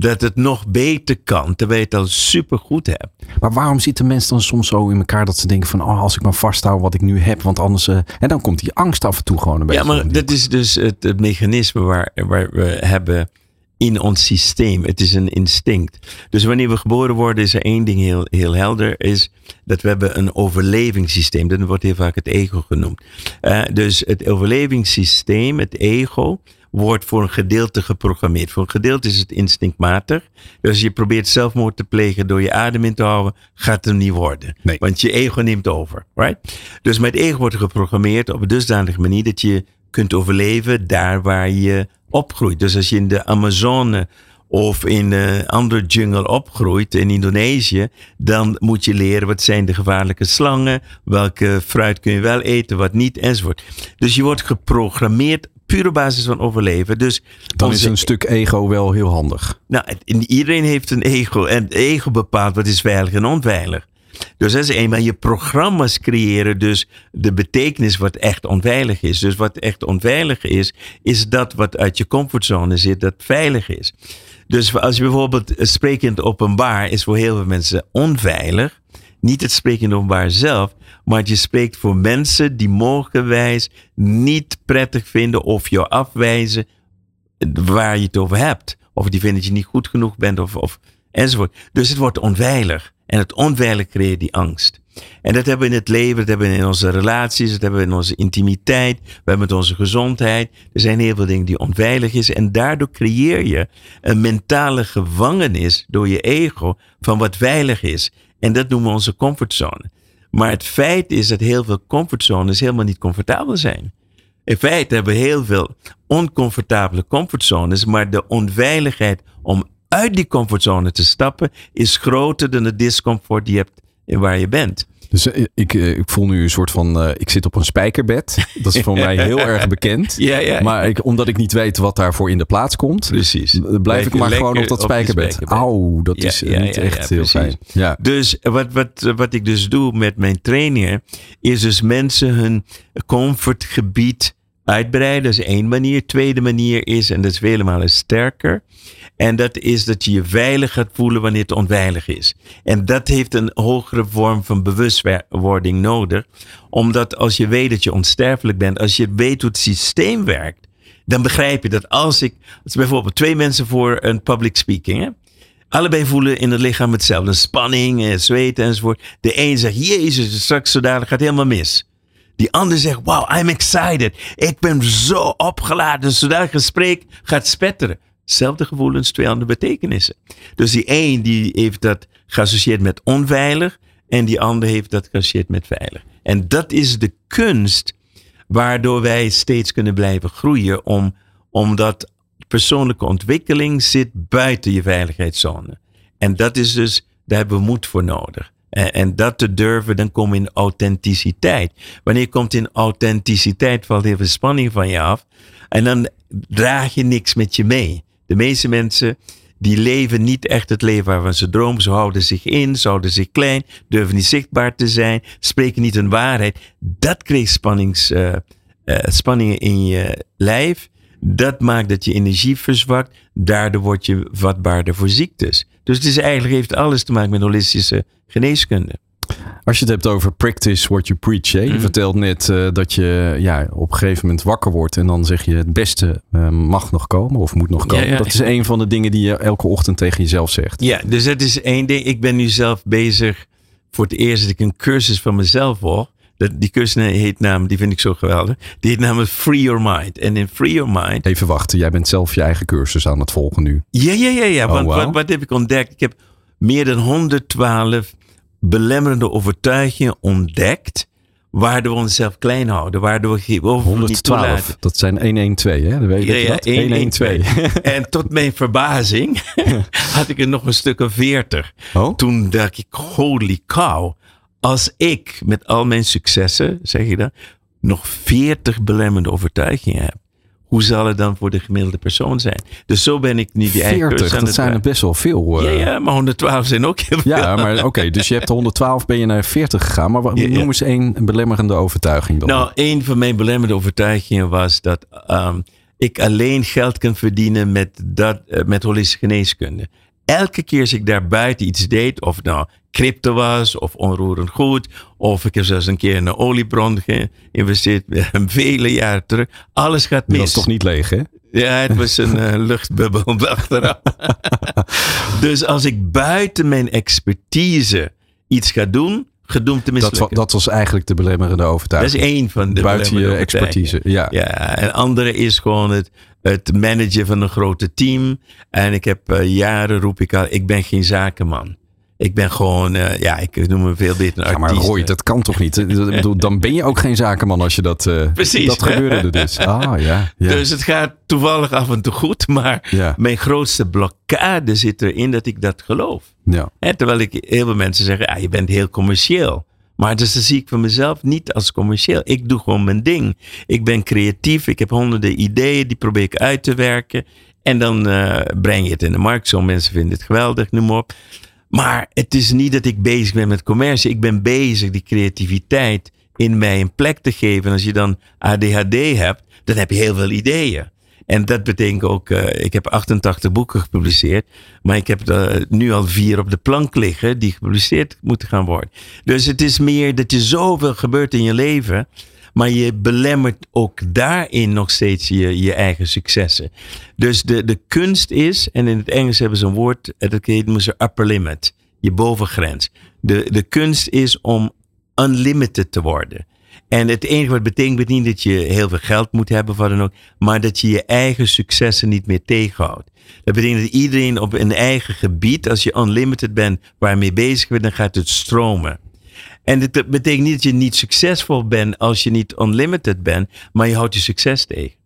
dat het nog beter kan, terwijl je het al super goed hebt. Maar waarom zitten mensen dan soms zo in elkaar dat ze denken van, oh, als ik maar vasthoud wat ik nu heb, want anders... eh, en dan komt die angst af en toe gewoon een beetje. Ja, maar die- dat is dus het, het mechanisme waar, waar we hebben in ons systeem. Het is een instinct. Dus wanneer we geboren worden, is er één ding heel, heel helder. Is dat we hebben een overlevingssysteem. Dat wordt heel vaak het ego genoemd. Eh, dus het overlevingssysteem, het ego, wordt voor een gedeelte geprogrammeerd. Voor een gedeelte is het instinctmatig. Dus als je probeert zelfmoord te plegen door je adem in te houden, gaat het niet worden. Nee. Want je ego neemt over. Right? Dus met ego wordt er geprogrammeerd op een dusdanige manier dat je kunt overleven daar waar je opgroeit. Dus als je in de Amazone of in een andere jungle opgroeit in Indonesië, dan moet je leren wat zijn de gevaarlijke slangen, welke fruit kun je wel eten, wat niet, enzovoort. Dus je wordt geprogrammeerd puur op basis van overleven. Dus dan is een stuk ego wel heel handig. nou, iedereen heeft een ego. En het ego bepaalt wat is veilig en onveilig. Dus dat is één. Maar je programma's creëren dus de betekenis wat echt onveilig is. Dus wat echt onveilig is, is dat wat uit je comfortzone zit, dat veilig is. Dus als je bijvoorbeeld spreekt in het openbaar, is voor heel veel mensen onveilig. Niet het spreken in openbaar zelf, maar je spreekt voor mensen die mogelijkerwijs niet prettig vinden of jou afwijzen waar je het over hebt. Of die vinden dat je niet goed genoeg bent of, of enzovoort. Dus het wordt onveilig. En het onveilig creëert die angst. En dat hebben we in het leven, dat hebben we in onze relaties, dat hebben we in onze intimiteit, we hebben met onze gezondheid. Er zijn heel veel dingen die onveilig is. En daardoor creëer je een mentale gevangenis door je ego van wat veilig is. En dat noemen we onze comfortzone. Maar het feit is dat heel veel comfortzones helemaal niet comfortabel zijn. In feite hebben we heel veel oncomfortabele comfortzones, maar de onveiligheid om uit die comfortzone te stappen is groter dan de discomfort die je hebt waar je bent. Dus eh, ik, eh, ik voel nu een soort van, eh, ik zit op een spijkerbed. Dat is voor mij heel erg bekend. Ja, ja. Maar ik, omdat ik niet weet wat daarvoor in de plaats komt, Precies. blijf ik maar gewoon op dat spijkerbed. Auw, dat Ja, is niet echt heel precies. fijn. Ja. Dus wat, wat, wat ik dus doe met mijn trainingen, is dus mensen hun comfortgebied uitbreiden. Dat is één manier. Tweede manier is, en dat is vele malen sterker, en dat is dat je je veilig gaat voelen wanneer het onveilig is. En dat heeft een hogere vorm van bewustwording nodig. Omdat als je weet dat je onsterfelijk bent, als je weet hoe het systeem werkt, dan begrijp je dat als ik, als bijvoorbeeld twee mensen voor een public speaking, hè, allebei voelen in het lichaam hetzelfde. Spanning, zweten enzovoort. De een zegt, jezus, straks zo dadelijk gaat helemaal mis. Die ander zegt, wow, I'm excited. Ik ben zo opgeladen. Zodra het gesprek gaat spetteren. Zelfde gevoelens, twee andere betekenissen. Dus die een die heeft dat geassocieerd met onveilig. En die ander heeft dat geassocieerd met veilig. En dat is de kunst waardoor wij steeds kunnen blijven groeien. Om, omdat persoonlijke ontwikkeling zit buiten je veiligheidszone. En dat is dus, daar hebben we moed voor nodig. En, en dat te durven, dan kom je in authenticiteit. Wanneer je komt in authenticiteit, valt veel spanning van je af. En dan draag je niks met je mee. De meeste mensen die leven niet echt het leven waarvan ze dromen. Ze houden zich in, ze houden zich klein, durven niet zichtbaar te zijn, spreken niet hun waarheid. Dat creëert spannings, eh, eh, spanningen in je lijf. Dat maakt dat je energie verzwakt. Daardoor word je vatbaarder voor ziektes. Dus het is eigenlijk, heeft alles te maken met holistische geneeskunde. Als je het hebt over practice what you preach. Hè? Je Mhm. vertelt net eh, dat je ja, op een gegeven moment wakker wordt. En dan zeg je het beste eh, mag nog komen of moet nog komen. ja. Dat is een van de dingen die je elke ochtend tegen jezelf zegt. Ja, dus dat is één ding. Ik ben nu zelf bezig voor het eerst dat ik een cursus van mezelf volg. Dat, die cursus heet namelijk, die vind ik zo geweldig. Die heet namelijk Free Your Mind. En in Free Your Mind Even wachten, jij bent zelf je eigen cursus aan het volgen nu. Ja, ja, ja, ja. Oh, Want wauw. wat, wat heb ik ontdekt? Ik heb meer dan 112 belemmerende overtuigingen ontdekt. Waardoor we onszelf klein houden. Waardoor we geen over niet 112, toelaten. dat zijn 112 hè? Dan weet je Ja, ja, dat? 112. En tot mijn verbazing had ik er nog een stuk of 40. Oh? Toen dacht ik, holy cow. Als ik met al mijn successen, zeg je dat, nog 40 belemmerende overtuigingen heb. Hoe zal het dan voor de gemiddelde persoon zijn? Dus zo ben ik nu die eigen 40, dat zijn er best wel veel. Uh... Ja, ja, maar 112 zijn ook heel veel. Ja, maar oké, dus je hebt 112, ben je naar 40 gegaan. Maar ja, noem eens één belemmerende overtuiging dan. Nou, één van mijn belemmerende overtuigingen was dat um, ik alleen geld kan verdienen met, dat, uh, met holistische geneeskunde. Elke keer als ik daar buiten iets deed, of nou crypto was of onroerend goed. Of ik heb zelfs een keer in een oliebron geïnvesteerd, vele jaren terug. Alles gaat mis. Dat is toch niet leeg, hè? Ja, het was een uh, luchtbubbel achteraf. dus als ik buiten mijn expertise iets ga doen, gedoemd te mislukken. Dat, dat was eigenlijk de belemmerende overtuiging. Dat is één van de Buiten je expertise, ja. Ja, en andere is gewoon het, het managen van een grote team. En ik heb uh, jaren, roep ik al, ik ben geen zakenman. Ik ben gewoon, uh, ja, ik noem me veel beter een ja, maar Roy, dat kan toch niet? Dan ben je ook geen zakenman als je dat... Uh, Precies. Dat gebeurde dus. Ah, ja, ja, Dus het gaat toevallig af en toe goed. Maar ja. mijn grootste blokkade zit erin dat ik dat geloof. Ja. Hè, terwijl ik heel veel mensen zeggen, ah, je bent heel commercieel. Maar dus dan zie ik van mezelf niet als commercieel. Ik doe gewoon mijn ding. Ik ben creatief. Ik heb honderden ideeën. Die probeer ik uit te werken. En dan uh, breng je het in de markt. Zo mensen vinden het geweldig, noem maar op. Maar het is niet dat ik bezig ben met commercie. Ik ben bezig die creativiteit in mij een plek te geven. En als je dan ADHD hebt, dan heb je heel veel ideeën. En dat betekent ook, uh, ik heb 88 boeken gepubliceerd, maar ik heb er nu al vier op de plank liggen die gepubliceerd moeten gaan worden. Dus het is meer dat je zoveel gebeurt in je leven, maar je belemmert ook daarin nog steeds je, je eigen successen. Dus de, de kunst is, en in het Engels hebben ze een woord, dat heet upper limit, je bovengrens. De, de kunst is om unlimited te worden. En het enige wat betekent niet dat je heel veel geld moet hebben, wat dan ook, maar dat je je eigen successen niet meer tegenhoudt. Dat betekent dat iedereen op een eigen gebied, als je unlimited bent, waar je mee bezig bent, dan gaat het stromen. En het betekent niet dat je niet succesvol bent als je niet unlimited bent, maar je houdt je succes tegen.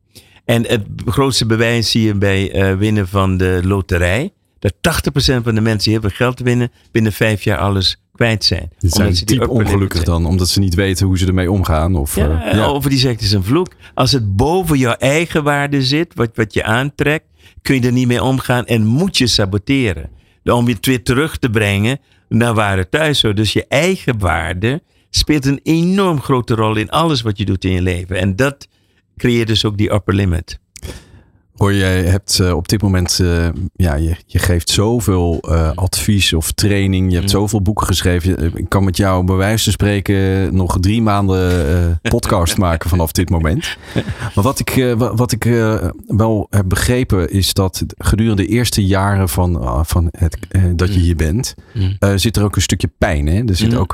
En het grootste bewijs zie je bij uh, winnen van de loterij. Dat 80% van de mensen die heel veel geld winnen, binnen vijf jaar alles kwijt zijn. Die zijn ze diep ongelukkig zijn. dan, omdat ze niet weten hoe ze ermee omgaan. Of, ja, uh, ja. Of die zegt het is een vloek. Als het boven jouw eigen waarde zit, wat, wat je aantrekt, kun je er niet mee omgaan en moet je saboteren. Om je het weer terug te brengen naar waar het thuis hoort. Dus je eigen waarde speelt een enorm grote rol in alles wat je doet in je leven. En dat creëert dus ook die upper limit. Hoor, jij hebt uh, op dit moment, uh, ja, je, je geeft zoveel uh, advies of training. Je hebt mm. zoveel boeken geschreven. Ik kan met jou bij wijze van spreken nog drie maanden podcast maken vanaf dit moment. Maar wat ik, wat ik wel heb begrepen is dat gedurende de eerste jaren van, van het, dat je hier bent, mm. zit er ook een stukje pijn. Hè? Er zit Mm. ook.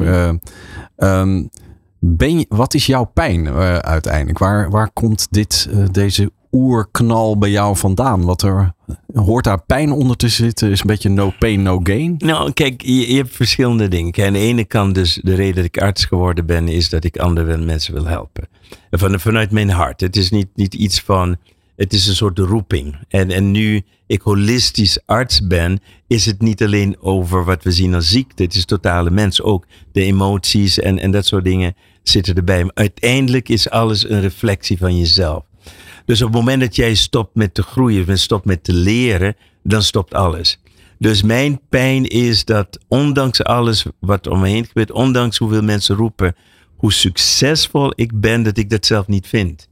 Um, ben je, wat is jouw pijn uiteindelijk? Waar, waar komt dit, deze oerknal bij jou vandaan? Wat er hoort daar pijn onder te zitten? Is een beetje no pain, no gain? Nou, kijk, je, hebt verschillende dingen. Aan de ene kant dus de reden dat ik arts geworden ben, is dat ik andere mensen wil helpen. Van, vanuit mijn hart. Het is niet, niet iets van, het is een soort roeping. En, en nu ik holistisch arts ben, is het niet alleen over wat we zien als ziekte. Het is totale mens. Ook de emoties en, en dat soort dingen zitten erbij. Maar uiteindelijk is alles een reflectie van jezelf. Dus op het moment dat jij stopt met te groeien en stopt met te leren, dan stopt alles. Dus mijn pijn is dat ondanks alles wat om me heen gebeurt, ondanks hoeveel mensen roepen hoe succesvol ik ben, dat ik dat zelf niet vind.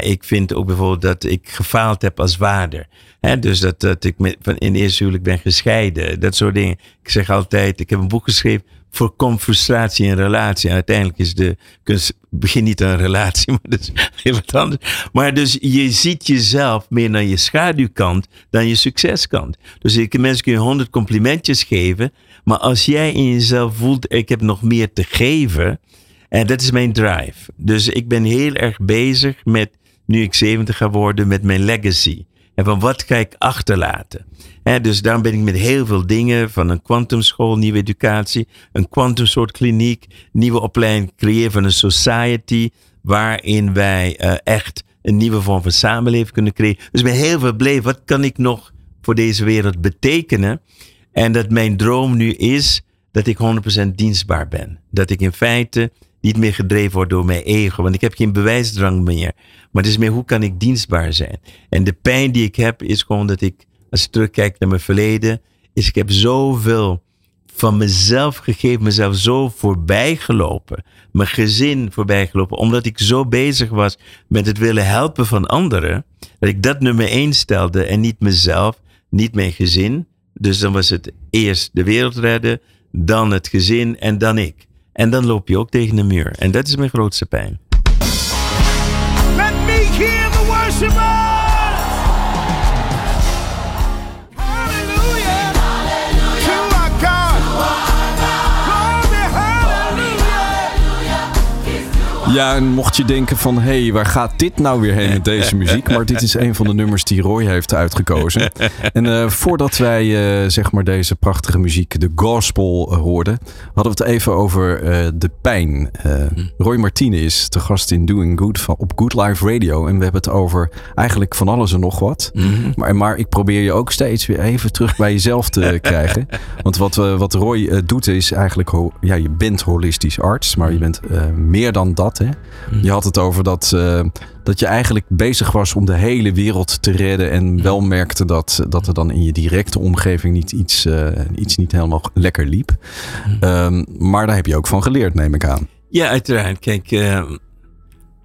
Ik vind ook bijvoorbeeld dat ik gefaald heb als vader. Dus dat, ik van in eerste huwelijk ben gescheiden. Dat soort dingen. Ik zeg altijd, ik heb een boek geschreven. Voorkom frustratie in relatie. Uiteindelijk is de kunst, begin niet aan een relatie, maar dat is heel wat anders. Maar dus je ziet jezelf meer naar je schaduwkant dan je succeskant. Dus ik, mensen kun je honderd complimentjes geven. Maar als jij in jezelf voelt, ik heb nog meer te geven. En dat is mijn drive. Dus ik ben heel erg bezig met, nu ik 70 ga worden, met mijn legacy. En van wat ga ik achterlaten? Dus daarom ben ik met heel veel dingen, van een kwantumschool, nieuwe educatie, een kwantumsoort kliniek, nieuwe opleiding creëren van een society, waarin wij uh, echt een nieuwe vorm van samenleving kunnen creëren. Dus ik ben heel veel blij, wat kan ik nog voor deze wereld betekenen? En dat mijn droom nu is dat ik 100% dienstbaar ben. Dat ik in feite niet meer gedreven wordt door mijn ego. Want ik heb geen bewijsdrang meer. Maar het is meer hoe kan ik dienstbaar zijn. En de pijn die ik heb is gewoon dat ik, als ik terugkijk naar mijn verleden, is ik heb zoveel van mezelf gegeven, mezelf zo voorbij gelopen. Mijn gezin voorbij gelopen. Omdat ik zo bezig was met het willen helpen van anderen. Dat ik dat nummer één stelde en niet mezelf, niet mijn gezin. Dus dan was het eerst de wereld redden, dan het gezin en dan ik. En dan loop je ook tegen de muur. En dat is mijn grootste pijn. Let me hear the worshiper. Ja, en mocht je denken van, hé, hey, waar gaat dit nou weer heen met deze muziek? Maar dit is een van de nummers die Roy heeft uitgekozen. En eh, voordat wij, eh, zeg maar, deze prachtige muziek, de gospel, eh, hoorden, hadden we het even over de pijn. Roy Martine is te gast in Doing Good van, op Good Life Radio. En we hebben het over eigenlijk van alles en nog wat. maar, maar ik probeer je ook steeds weer even terug bij jezelf te krijgen. Want wat, wat Roy doet is eigenlijk, ja, je bent holistisch arts, maar je bent eh, meer dan dat. Hè? Je had het over dat, eh, dat je eigenlijk bezig was om de hele wereld te redden. En wel merkte dat, dat er dan in je directe omgeving niet iets, eh, iets niet helemaal lekker liep. Ehm, maar daar heb je ook van geleerd, neem ik aan. Ja, uiteraard. Kijk, eh,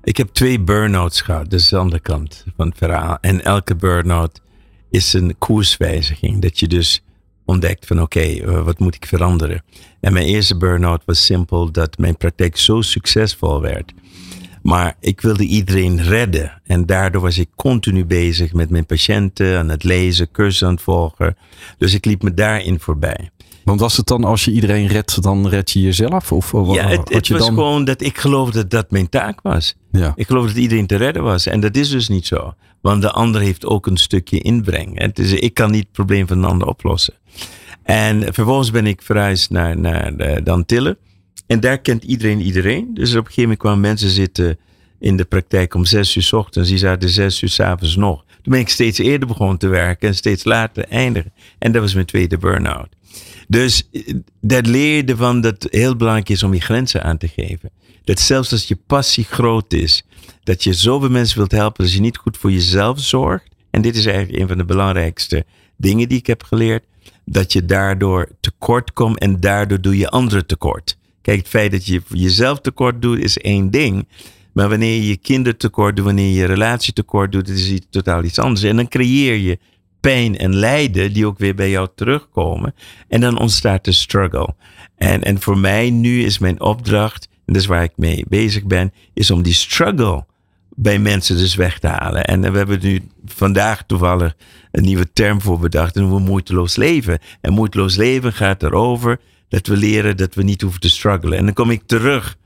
ik heb twee burn-outs gehad. Dat is de andere kant van het verhaal. En elke burn-out is een koerswijziging. Dat je dus ontdekt van oké, eh, wat moet ik veranderen? En mijn eerste burn-out was simpel dat mijn praktijk zo succesvol werd. Maar ik wilde iedereen redden. En daardoor was ik continu bezig met mijn patiënten, aan het lezen, cursussen aan het volgen. Dus ik liep me daarin voorbij. Want was het dan als je iedereen redt, dan red je jezelf? Of, of Ja, had het, het je was dan... gewoon dat ik geloofde dat dat mijn taak was. Ja. Ik geloof dat iedereen te redden was. En dat is dus niet zo. Want de ander heeft ook een stukje inbreng. Het is, ik kan niet het probleem van de ander oplossen. En vervolgens ben ik verhuisd naar, naar de, de Antillen. En daar kent iedereen iedereen. Dus op een gegeven moment kwamen mensen zitten in de praktijk om zes uur 's ochtends. Die zaten zes uur 's avonds nog. Toen ben ik steeds eerder begonnen te werken en steeds later eindigen. En dat was mijn tweede burn-out. Dus eh, dat leerde van dat het heel belangrijk is om je grenzen aan te geven. Dat zelfs als je passie groot is, dat je zoveel mensen wilt helpen, als je niet goed voor jezelf zorgt. En dit is eigenlijk een van de belangrijkste dingen die ik heb geleerd. Dat je daardoor tekort komt en daardoor doe je anderen tekort. Kijk, het feit dat je jezelf tekort doet is één ding. Maar wanneer je je kinderen tekort doet, wanneer je relatie tekort doet, is het totaal iets anders. En dan creëer je pijn en lijden die ook weer bij jou terugkomen. En dan ontstaat de struggle. En, en voor mij nu is mijn opdracht, en dat is waar ik mee bezig ben, is om die struggle bij mensen dus weg te halen. En we hebben nu vandaag toevallig een nieuwe term voor bedacht. En we moeiteloos leven. En moeiteloos leven gaat erover dat we leren dat we niet hoeven te struggelen. En dan kom ik terug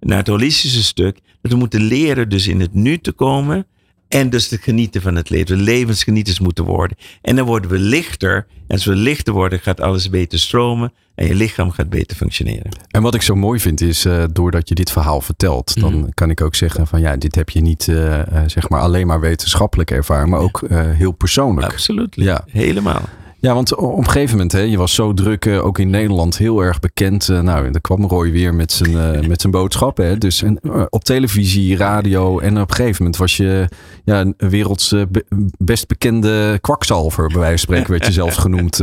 naar het holistische stuk. Dat we moeten leren dus in het nu te komen. En dus te genieten van het leven. Levensgenieters moeten worden. En dan worden we lichter. En als we lichter worden, gaat alles beter stromen. En je lichaam gaat beter functioneren. En wat ik zo mooi vind is, eh, doordat je dit verhaal vertelt, dan Mhm. kan ik ook zeggen van ja, dit heb je niet eh, eh, zeg maar alleen maar wetenschappelijk ervaren, maar ook heel persoonlijk. Absoluut. Ja. Helemaal. Ja, want op een gegeven moment, hè, je was zo druk, eh, ook in Nederland, heel erg bekend. Eh, nou, dan kwam Roy weer met zijn, eh, met zijn boodschappen. Hè. Dus en, op televisie, radio. En op een gegeven moment was je ja, een werelds be- best bekende kwakzalver, bij wijze van spreken, werd je zelfs genoemd.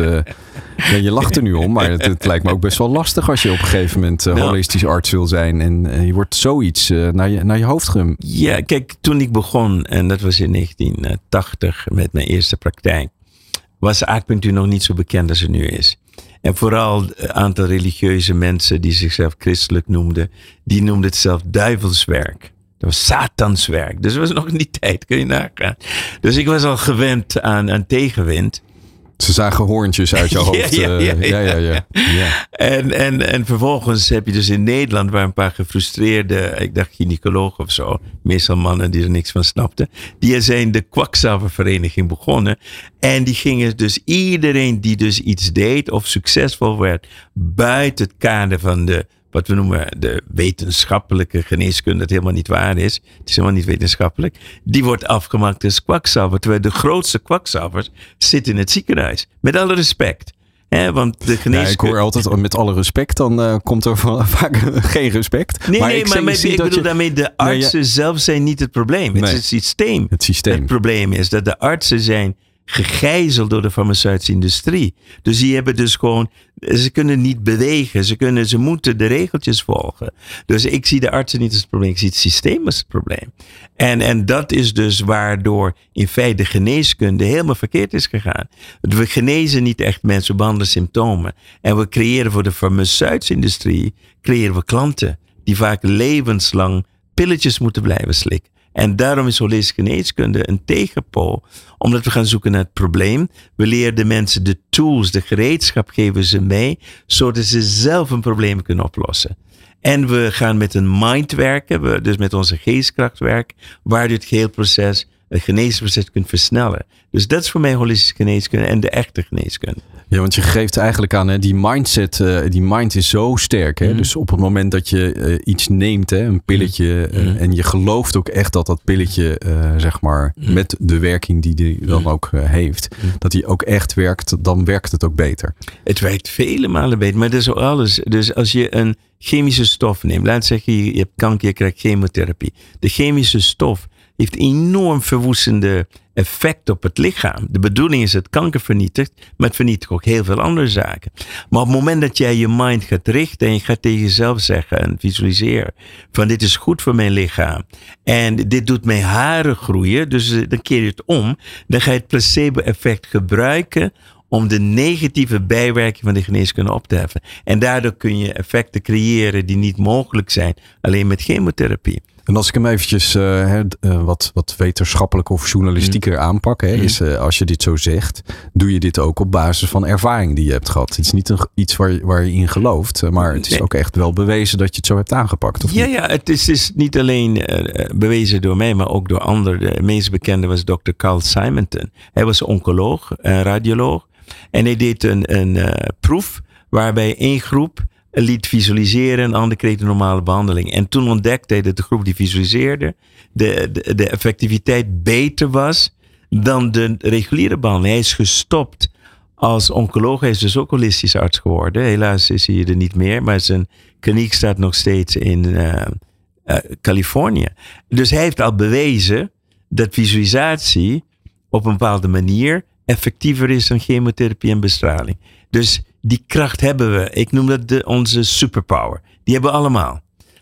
ja, je lacht er nu om, maar het, het lijkt me ook best wel lastig als je op een gegeven moment holistisch arts wil zijn. En je wordt zoiets naar, je, naar je hoofd gem. Ja, kijk, toen ik begon, en dat was in 1980 met mijn eerste praktijk, was acupunctuur nog niet zo bekend als het nu is. En vooral een aantal religieuze mensen die zichzelf christelijk noemden, die noemden het zelf duivelswerk. Dat was satanswerk. Dus dat was nog in die tijd, kun je nagaan. Dus ik was al gewend aan, aan tegenwind. Ze zagen hoorntjes uit jouw hoofd. ja, eh, ja, ja, ja, ja. ja. En, en, en vervolgens heb je dus in Nederland waar een paar gefrustreerde, ik dacht gynaecologen of zo, meestal mannen die er niks van snapten, die zijn de kwakzalververeniging begonnen. En die gingen dus iedereen die dus iets deed of succesvol werd buiten het kader van de, wat we noemen de wetenschappelijke geneeskunde, dat helemaal niet waar is. Het is helemaal niet wetenschappelijk. Die wordt afgemaakt als kwakzalver. Terwijl de grootste kwakzalvers zitten in het ziekenhuis. Met alle respect. Hè, want de Nee, ik geneeskunde... hoor altijd met alle respect, dan eh, komt er vaak geen respect. Nee, nee, ik maar, maar ik bedoel je- daarmee, de Nee, ja. artsen zelf zijn niet het probleem. Het Nee. is het systeem. Het systeem. Het probleem is dat de artsen zijn gegijzeld door de farmaceutische industrie. Dus die hebben dus gewoon, ze kunnen niet bewegen. Ze, kunnen, ze moeten de regeltjes volgen. Dus ik zie de artsen niet als het probleem. Ik zie het systeem als het probleem. En, en dat is dus waardoor in feite de geneeskunde helemaal verkeerd is gegaan. We genezen niet echt mensen, we behandelen symptomen. En we creëren voor de farmaceutische industrie, creëren we klanten die vaak levenslang pilletjes moeten blijven slikken. En daarom is holistische geneeskunde een tegenpool. Omdat we gaan zoeken naar het probleem. We leren de mensen de tools, de gereedschap geven ze mee. Zodat ze zelf een probleem kunnen oplossen. En we gaan met een mind werken. We, dus met onze geestkracht werken. Waar het geheel proces, het geneesproces kunt versnellen. Dus dat is voor mij holistische geneeskunde en de echte geneeskunde. Ja, want je geeft eigenlijk aan, hè, die mindset, eh, die mind is zo sterk. Hè? Mhm. Dus op het moment dat je eh, iets neemt, hè, een pilletje, eh, Mhm. en je gelooft ook echt dat dat pilletje, zeg maar, Mhm. met de werking die die dan ook heeft, dat die ook echt werkt, dan werkt het ook beter. Het werkt vele malen beter, maar dat is alles. Dus als je een chemische stof neemt, laat zeggen je hebt kanker, je krijgt chemotherapie. De chemische stof heeft enorm verwoestende effect op het lichaam. De bedoeling is het kanker vernietigt, maar het vernietigt ook heel veel andere zaken. Maar op het moment dat jij je mind gaat richten en je gaat tegen jezelf zeggen en visualiseren van dit is goed voor mijn lichaam en dit doet mijn haren groeien, dus eh, dan keer je het om, dan ga je het placebo-effect gebruiken om de negatieve bijwerking van de geneeskunde op te heffen. En daardoor kun je effecten creëren die niet mogelijk zijn alleen met chemotherapie. En als ik hem eventjes eh, eh, wat, wat wetenschappelijk of journalistieker Mm. aanpak, hè, is eh, als je dit zo zegt, doe je dit ook op basis van ervaring die je hebt gehad. Het is niet een, iets waar, je- waar je in gelooft, maar het is Nee. ook echt wel bewezen dat je het zo hebt aangepakt. Of Ja, niet? ja, het is, is niet alleen bewezen door mij, maar ook door anderen. De meest bekende was Dr. Carl Simonton. Hij was oncoloog, radioloog. En hij deed een, een proef waarbij één groep liet visualiseren en de andere kreeg normale behandeling. En toen ontdekte hij dat de groep die visualiseerde, de, de, de effectiviteit beter was dan de reguliere behandeling. Hij is gestopt als oncoloog. Hij is dus ook holistisch arts geworden. Helaas is hij er niet meer, maar zijn kliniek staat nog steeds in eh, eh, Californië. Dus hij heeft al bewezen dat visualisatie op een bepaalde manier effectiever is dan chemotherapie en bestraling. Dus die kracht hebben we. Ik noem dat de, onze superpower. Die hebben we allemaal.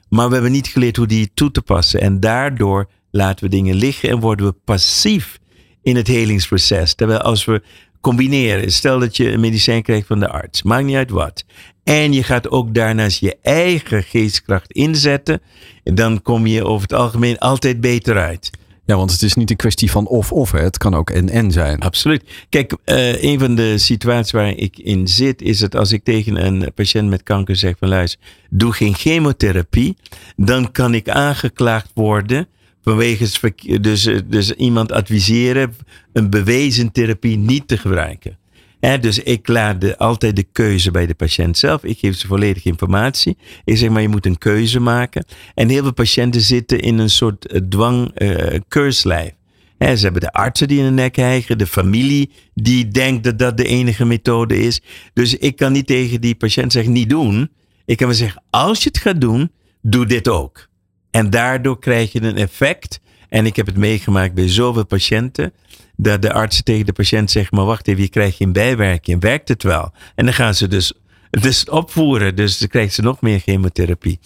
Maar we hebben niet geleerd hoe die toe te passen. En daardoor laten we dingen liggen en worden we passief in het helingsproces. Terwijl als we combineren, stel dat je een medicijn krijgt van de arts, maakt niet uit wat. En je gaat ook daarnaast je eigen geestkracht inzetten. Dan kom je over het algemeen altijd beter uit. Ja, want het is niet een kwestie van of-of. Het kan ook en-en zijn. Absoluut. Kijk, uh, een van de situaties waar ik in zit, is dat als ik tegen een patiënt met kanker zeg van luister, doe geen chemotherapie, dan kan ik aangeklaagd worden vanwege dus, dus iemand adviseren een bewezen therapie niet te gebruiken. Dus ik laat de, altijd de keuze bij de patiënt zelf. Ik geef ze volledige informatie. Ik zeg maar, je moet een keuze maken. En heel veel patiënten zitten in een soort uh, dwang uh, keurslijf. He, ze hebben de artsen die in de nek hijgen, de familie die denkt dat dat de enige methode is. Dus ik kan niet tegen die patiënt zeggen, niet doen. Ik kan wel zeggen, als je het gaat doen, doe dit ook. En daardoor krijg je een effect. En ik heb het meegemaakt bij zoveel patiënten. Dat de artsen tegen de patiënt zeggen, maar wacht even, je krijgt geen bijwerking. Werkt het wel? En dan gaan ze dus, dus opvoeren. Dus dan krijgt ze nog meer chemotherapie.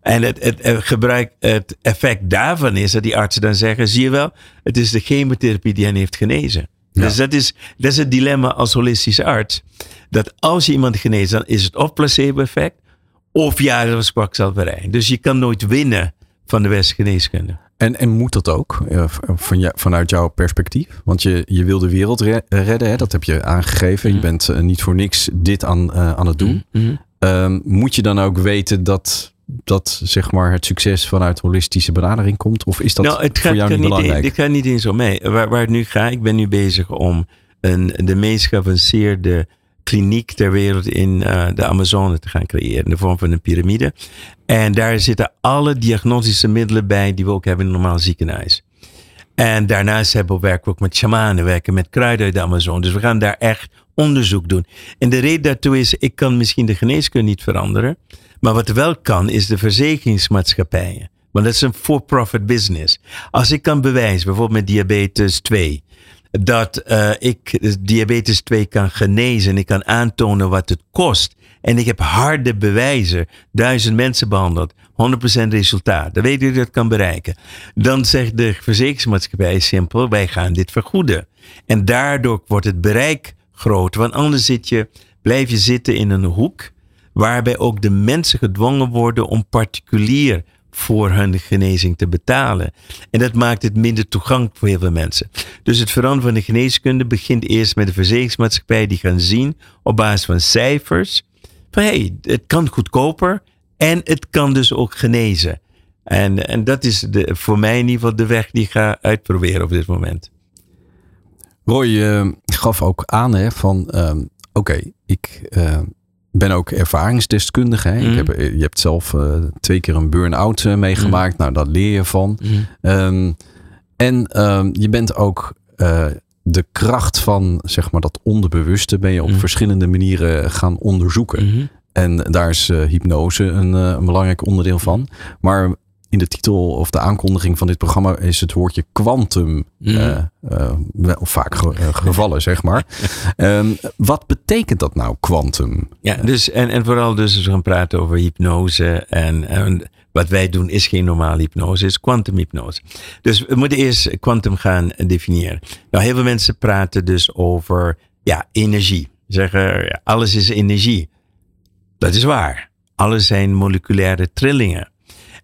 En het, het, het, gebruik, het effect daarvan is dat die artsen dan zeggen, zie je wel, het is de chemotherapie die hen heeft genezen. Ja. Dus dat is, dat is het dilemma als holistische arts. Dat als je iemand geneest, dan is het of placebo-effect, of ja, dat was kwakzalverij. Dus je kan nooit winnen van de westerse geneeskunde. En, en moet dat ook, van jou, vanuit jouw perspectief? Want je, je wil de wereld redden, hè? dat heb je aangegeven. Mm. Je bent uh, niet voor niks dit aan, uh, aan het doen. Mm. Um, moet je dan ook weten dat, dat zeg maar, het succes vanuit holistische benadering komt? Of is dat nou, het voor jou niet, belangrijk? In, ik ga niet in zo mee. Waar, waar het nu gaat, ik ben nu bezig om een, de meest geavanceerde kliniek ter wereld in uh, de Amazone te gaan creëren. In de vorm van een piramide. En daar zitten alle diagnostische middelen bij die we ook hebben in een normaal ziekenhuis. En daarnaast hebben we werken we ook met shamanen, werken met kruiden uit de Amazon. Dus we gaan daar echt onderzoek doen. En de reden daartoe is, ik kan misschien de geneeskunde niet veranderen. Maar wat wel kan, is de verzekeringsmaatschappijen. Want dat is een for-profit business. Als ik kan bewijzen, bijvoorbeeld met diabetes 2, dat uh, ik diabetes 2 kan genezen en ik kan aantonen wat het kost. En ik heb harde bewijzen, duizend mensen behandeld, 100% resultaat. Dan weet je dat kan bereiken. Dan zegt de verzekeringsmaatschappij simpel, wij gaan dit vergoeden. En daardoor wordt het bereik groter. Want anders zit je, blijf je zitten in een hoek waarbij ook de mensen gedwongen worden om particulier voor hun genezing te betalen. En dat maakt het minder toegankelijk voor heel veel mensen. Dus het veranderen van de geneeskunde begint eerst met de verzekeringsmaatschappij die gaan zien op basis van cijfers van hey, het kan goedkoper en het kan dus ook genezen. En, en dat is de, voor mij in ieder geval de weg die ik ga uitproberen op dit moment. Roy uh, gaf ook aan hè, van uh, oké, ik uh, ben ook ervaringsdeskundige. Hè? Mm. Ik heb, je hebt zelf twee keer een burn-out meegemaakt. Mm. Nou, daar leer je van. Mm. Um, en ehm, je bent ook de kracht van zeg maar, dat onderbewuste ben je op verschillende manieren gaan onderzoeken. -hmm. En daar is hypnose een, een, belangrijk onderdeel van. Maar in de titel of de aankondiging van dit programma is het woordje quantum mm. uh, vaak gevallen, zeg maar. um, wat betekent dat nou, quantum? Ja, dus en, en vooral dus we gaan praten over hypnose en, en wat wij doen is geen normale hypnose, is kwantumhypnose. Dus we moeten eerst kwantum gaan definiëren. Nou, heel veel mensen praten dus over ja, energie. Zeggen, alles is energie. Dat is waar. Alles zijn moleculaire trillingen.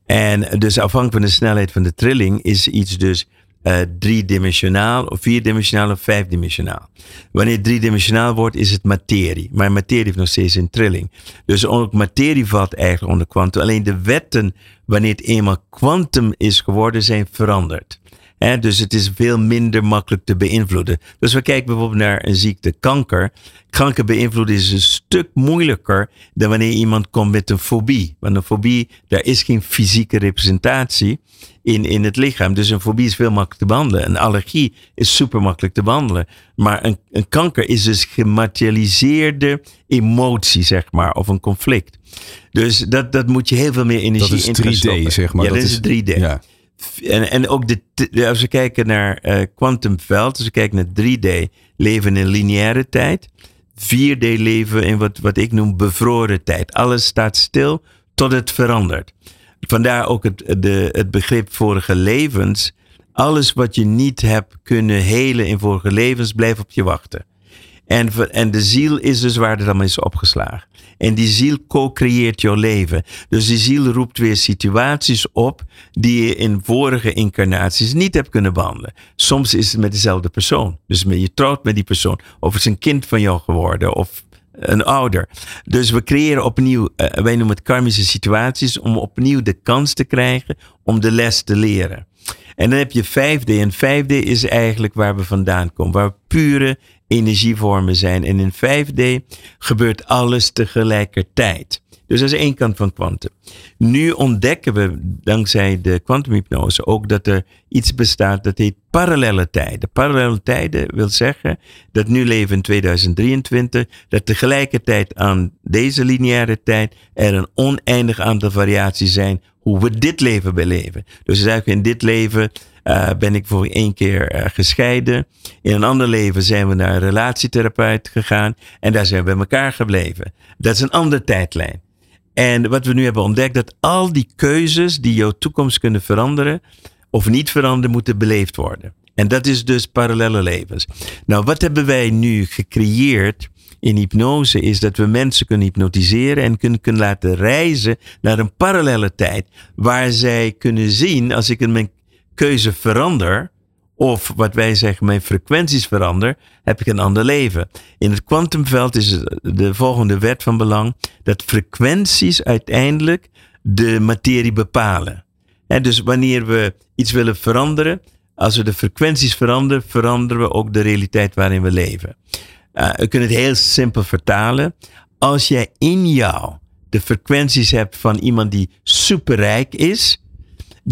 En dus afhankelijk van de snelheid van de trilling is iets dus uh, driedimensionaal of vierdimensionaal of vijfdimensionaal. Wanneer het driedimensionaal wordt, is het materie. Maar materie heeft nog steeds een trilling. Dus ook materie valt eigenlijk onder kwantum. Alleen de wetten, wanneer het eenmaal kwantum is geworden, zijn veranderd. He, dus het is veel minder makkelijk te beïnvloeden. Dus we kijken bijvoorbeeld naar een ziekte kanker. Kanker beïnvloeden is een stuk moeilijker dan wanneer iemand komt met een fobie. Want een fobie, daar is geen fysieke representatie in, in het lichaam. Dus een fobie is veel makkelijker te behandelen. Een allergie is super makkelijk te behandelen. Maar een, een kanker is dus gematerialiseerde emotie, zeg maar, of een conflict. Dus dat, dat moet je heel veel meer energie in Dat is 3D, zeg maar. Ja, dat, dat is 3D. Ja. En, en ook de, als we kijken naar uh, kwantumveld, als we kijken naar 3D, leven in lineaire tijd. 4D leven in wat, wat ik noem bevroren tijd. Alles staat stil tot het verandert. Vandaar ook het, de, het begrip vorige levens. Alles wat je niet hebt kunnen helen in vorige levens, blijft op je wachten. En, en de ziel is dus waar het allemaal is opgeslagen. En die ziel co-creëert jouw leven. Dus die ziel roept weer situaties op die je in vorige incarnaties niet hebt kunnen behandelen. Soms is het met dezelfde persoon. Dus je trouwt met die persoon. Of het is een kind van jou geworden. Of een ouder. Dus we creëren opnieuw, uh, wij noemen het karmische situaties, om opnieuw de kans te krijgen om de les te leren. En dan heb je 5D. En 5D is eigenlijk waar we vandaan komen. Waar pure energievormen zijn. En in 5D gebeurt alles tegelijkertijd. Dus dat is één kant van kwantum. Nu ontdekken we dankzij de kwantumhypnose ook dat er iets bestaat dat heet parallele tijden. Parallele tijden wil zeggen dat nu leven in 2023, dat tegelijkertijd aan deze lineaire tijd er een oneindig aantal variaties zijn hoe we dit leven beleven. Dus eigenlijk in dit leven uh, ben ik voor één keer uh, gescheiden. In een ander leven zijn we naar een relatietherapeut gegaan en daar zijn we bij elkaar gebleven. Dat is een andere tijdlijn. En wat we nu hebben ontdekt, dat al die keuzes die jouw toekomst kunnen veranderen of niet veranderen, moeten beleefd worden. En dat is dus parallele levens. Nou, wat hebben wij nu gecreëerd in hypnose is dat we mensen kunnen hypnotiseren en kunnen, kunnen laten reizen naar een parallele tijd waar zij kunnen zien als ik mijn keuze verander, of wat wij zeggen, mijn frequenties verander, heb ik een ander leven. In het kwantumveld is de volgende wet van belang dat frequenties uiteindelijk de materie bepalen. En dus wanneer we iets willen veranderen, als we de frequenties veranderen, veranderen we ook de realiteit waarin we leven. Uh, we kunnen het heel simpel vertalen. Als jij in jou de frequenties hebt van iemand die superrijk is,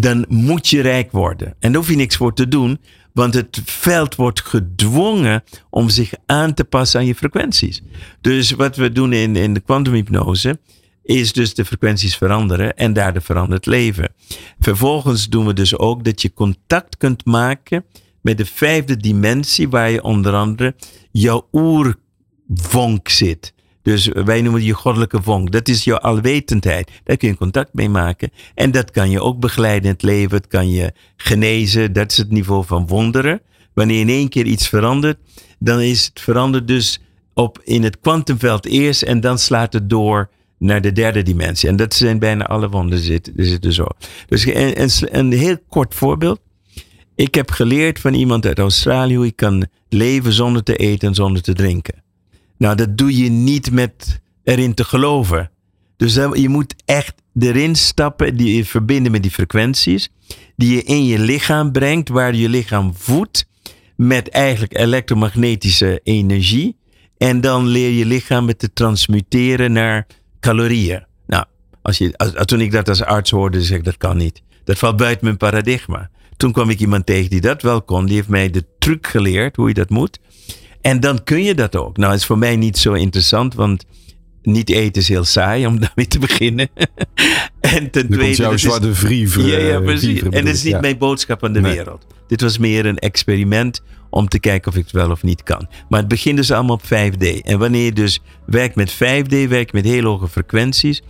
dan moet je rijk worden. En daar hoef je niks voor te doen, want het veld wordt gedwongen om zich aan te passen aan je frequenties. Dus wat we doen in, in de kwantumhypnose is dus de frequenties veranderen en daardoor verandert leven. Vervolgens doen we dus ook dat je contact kunt maken met de vijfde dimensie waar je onder andere jouw oervonk zit. Dus wij noemen die je goddelijke vonk. Dat is jouw alwetendheid. Daar kun je contact mee maken. En dat kan je ook begeleiden in het leven. Het kan je genezen. Dat is het niveau van wonderen. Wanneer in één keer iets verandert, dan is het veranderd dus op in het kwantumveld eerst en dan slaat het door naar de derde dimensie. En dat zijn bijna alle wonderen zitten, zo. Dus een, een, heel kort voorbeeld. Ik heb geleerd van iemand uit Australië hoe je kan leven zonder te eten en zonder te drinken. Nou, dat doe je niet met erin te geloven. Dus je moet echt erin stappen, die je verbinden met die frequenties, die je in je lichaam brengt, waar je lichaam voedt met eigenlijk elektromagnetische energie. En dan leer je lichaam met te transmuteren naar calorieën. Nou, als je, als, toen ik dat als arts hoorde, zeg ik dat kan niet. Dat valt buiten mijn paradigma. Toen kwam ik iemand tegen die dat wel kon. Die heeft mij de truc geleerd hoe je dat moet. En dan kun je dat ook. Nou, is voor mij niet zo interessant, want niet eten is heel saai om daarmee te beginnen. en ten tweede. jouw zwarte vriever. Ja, ja, precies. En dat is niet mijn boodschap aan de wereld. Dit was meer een experiment om te kijken of ik het wel of niet kan. Maar het begint dus allemaal op 5D. En wanneer je dus werkt met 5D, werkt met heel hoge frequenties.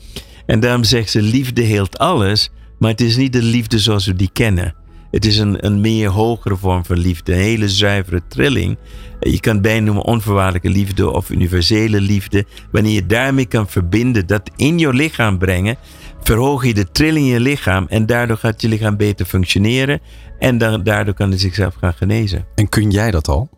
En daarom zegt ze: liefde heelt alles. Maar het is niet de liefde zoals we die kennen. Het is een, een meer hogere vorm van liefde, een hele zuivere trilling. Je kan het bijna noemen onvoorwaardelijke liefde of universele liefde. Wanneer je daarmee kan verbinden, dat in je lichaam brengen, verhoog je de trilling in je lichaam en daardoor gaat je lichaam beter functioneren en dan, daardoor kan het zichzelf gaan genezen. En kun jij dat al?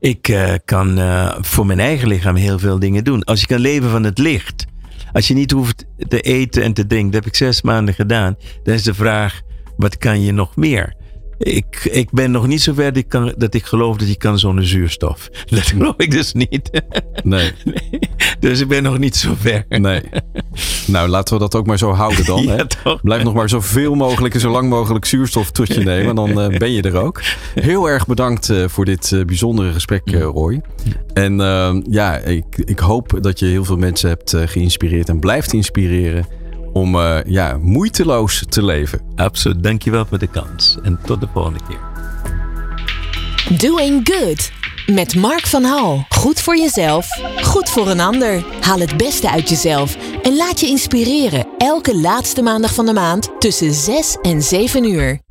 Ik uh, kan uh, voor mijn eigen lichaam heel veel dingen doen. Als je kan leven van het licht, als je niet hoeft te eten en te drinken, dat heb ik zes maanden gedaan, dan is de vraag, wat kan je nog meer? Ik, ik ben nog niet zo ver dat ik, kan, dat ik geloof dat je kan zonder zuurstof. Dat geloof ik dus niet. Nee. nee. Dus ik ben nog niet zo ver. Nee. Nou, laten we dat ook maar zo houden dan. Ja, hè? toch? Blijf nog maar zoveel mogelijk en zo lang mogelijk zuurstof tot je nemen. Dan uh, ben je er ook. Heel erg bedankt uh, voor dit uh, bijzondere gesprek, Roy. En ja, ik, ik hoop dat je heel veel mensen hebt geïnspireerd en blijft inspireren om uh, ja, moeiteloos te leven. Absoluut. Dankjewel voor de kans. En tot de volgende keer. Doing Good. Met Mark van Hal. Goed voor jezelf, goed voor een ander. Haal het beste uit jezelf en laat je inspireren. Elke laatste maandag van de maand tussen 6 en 7 uur.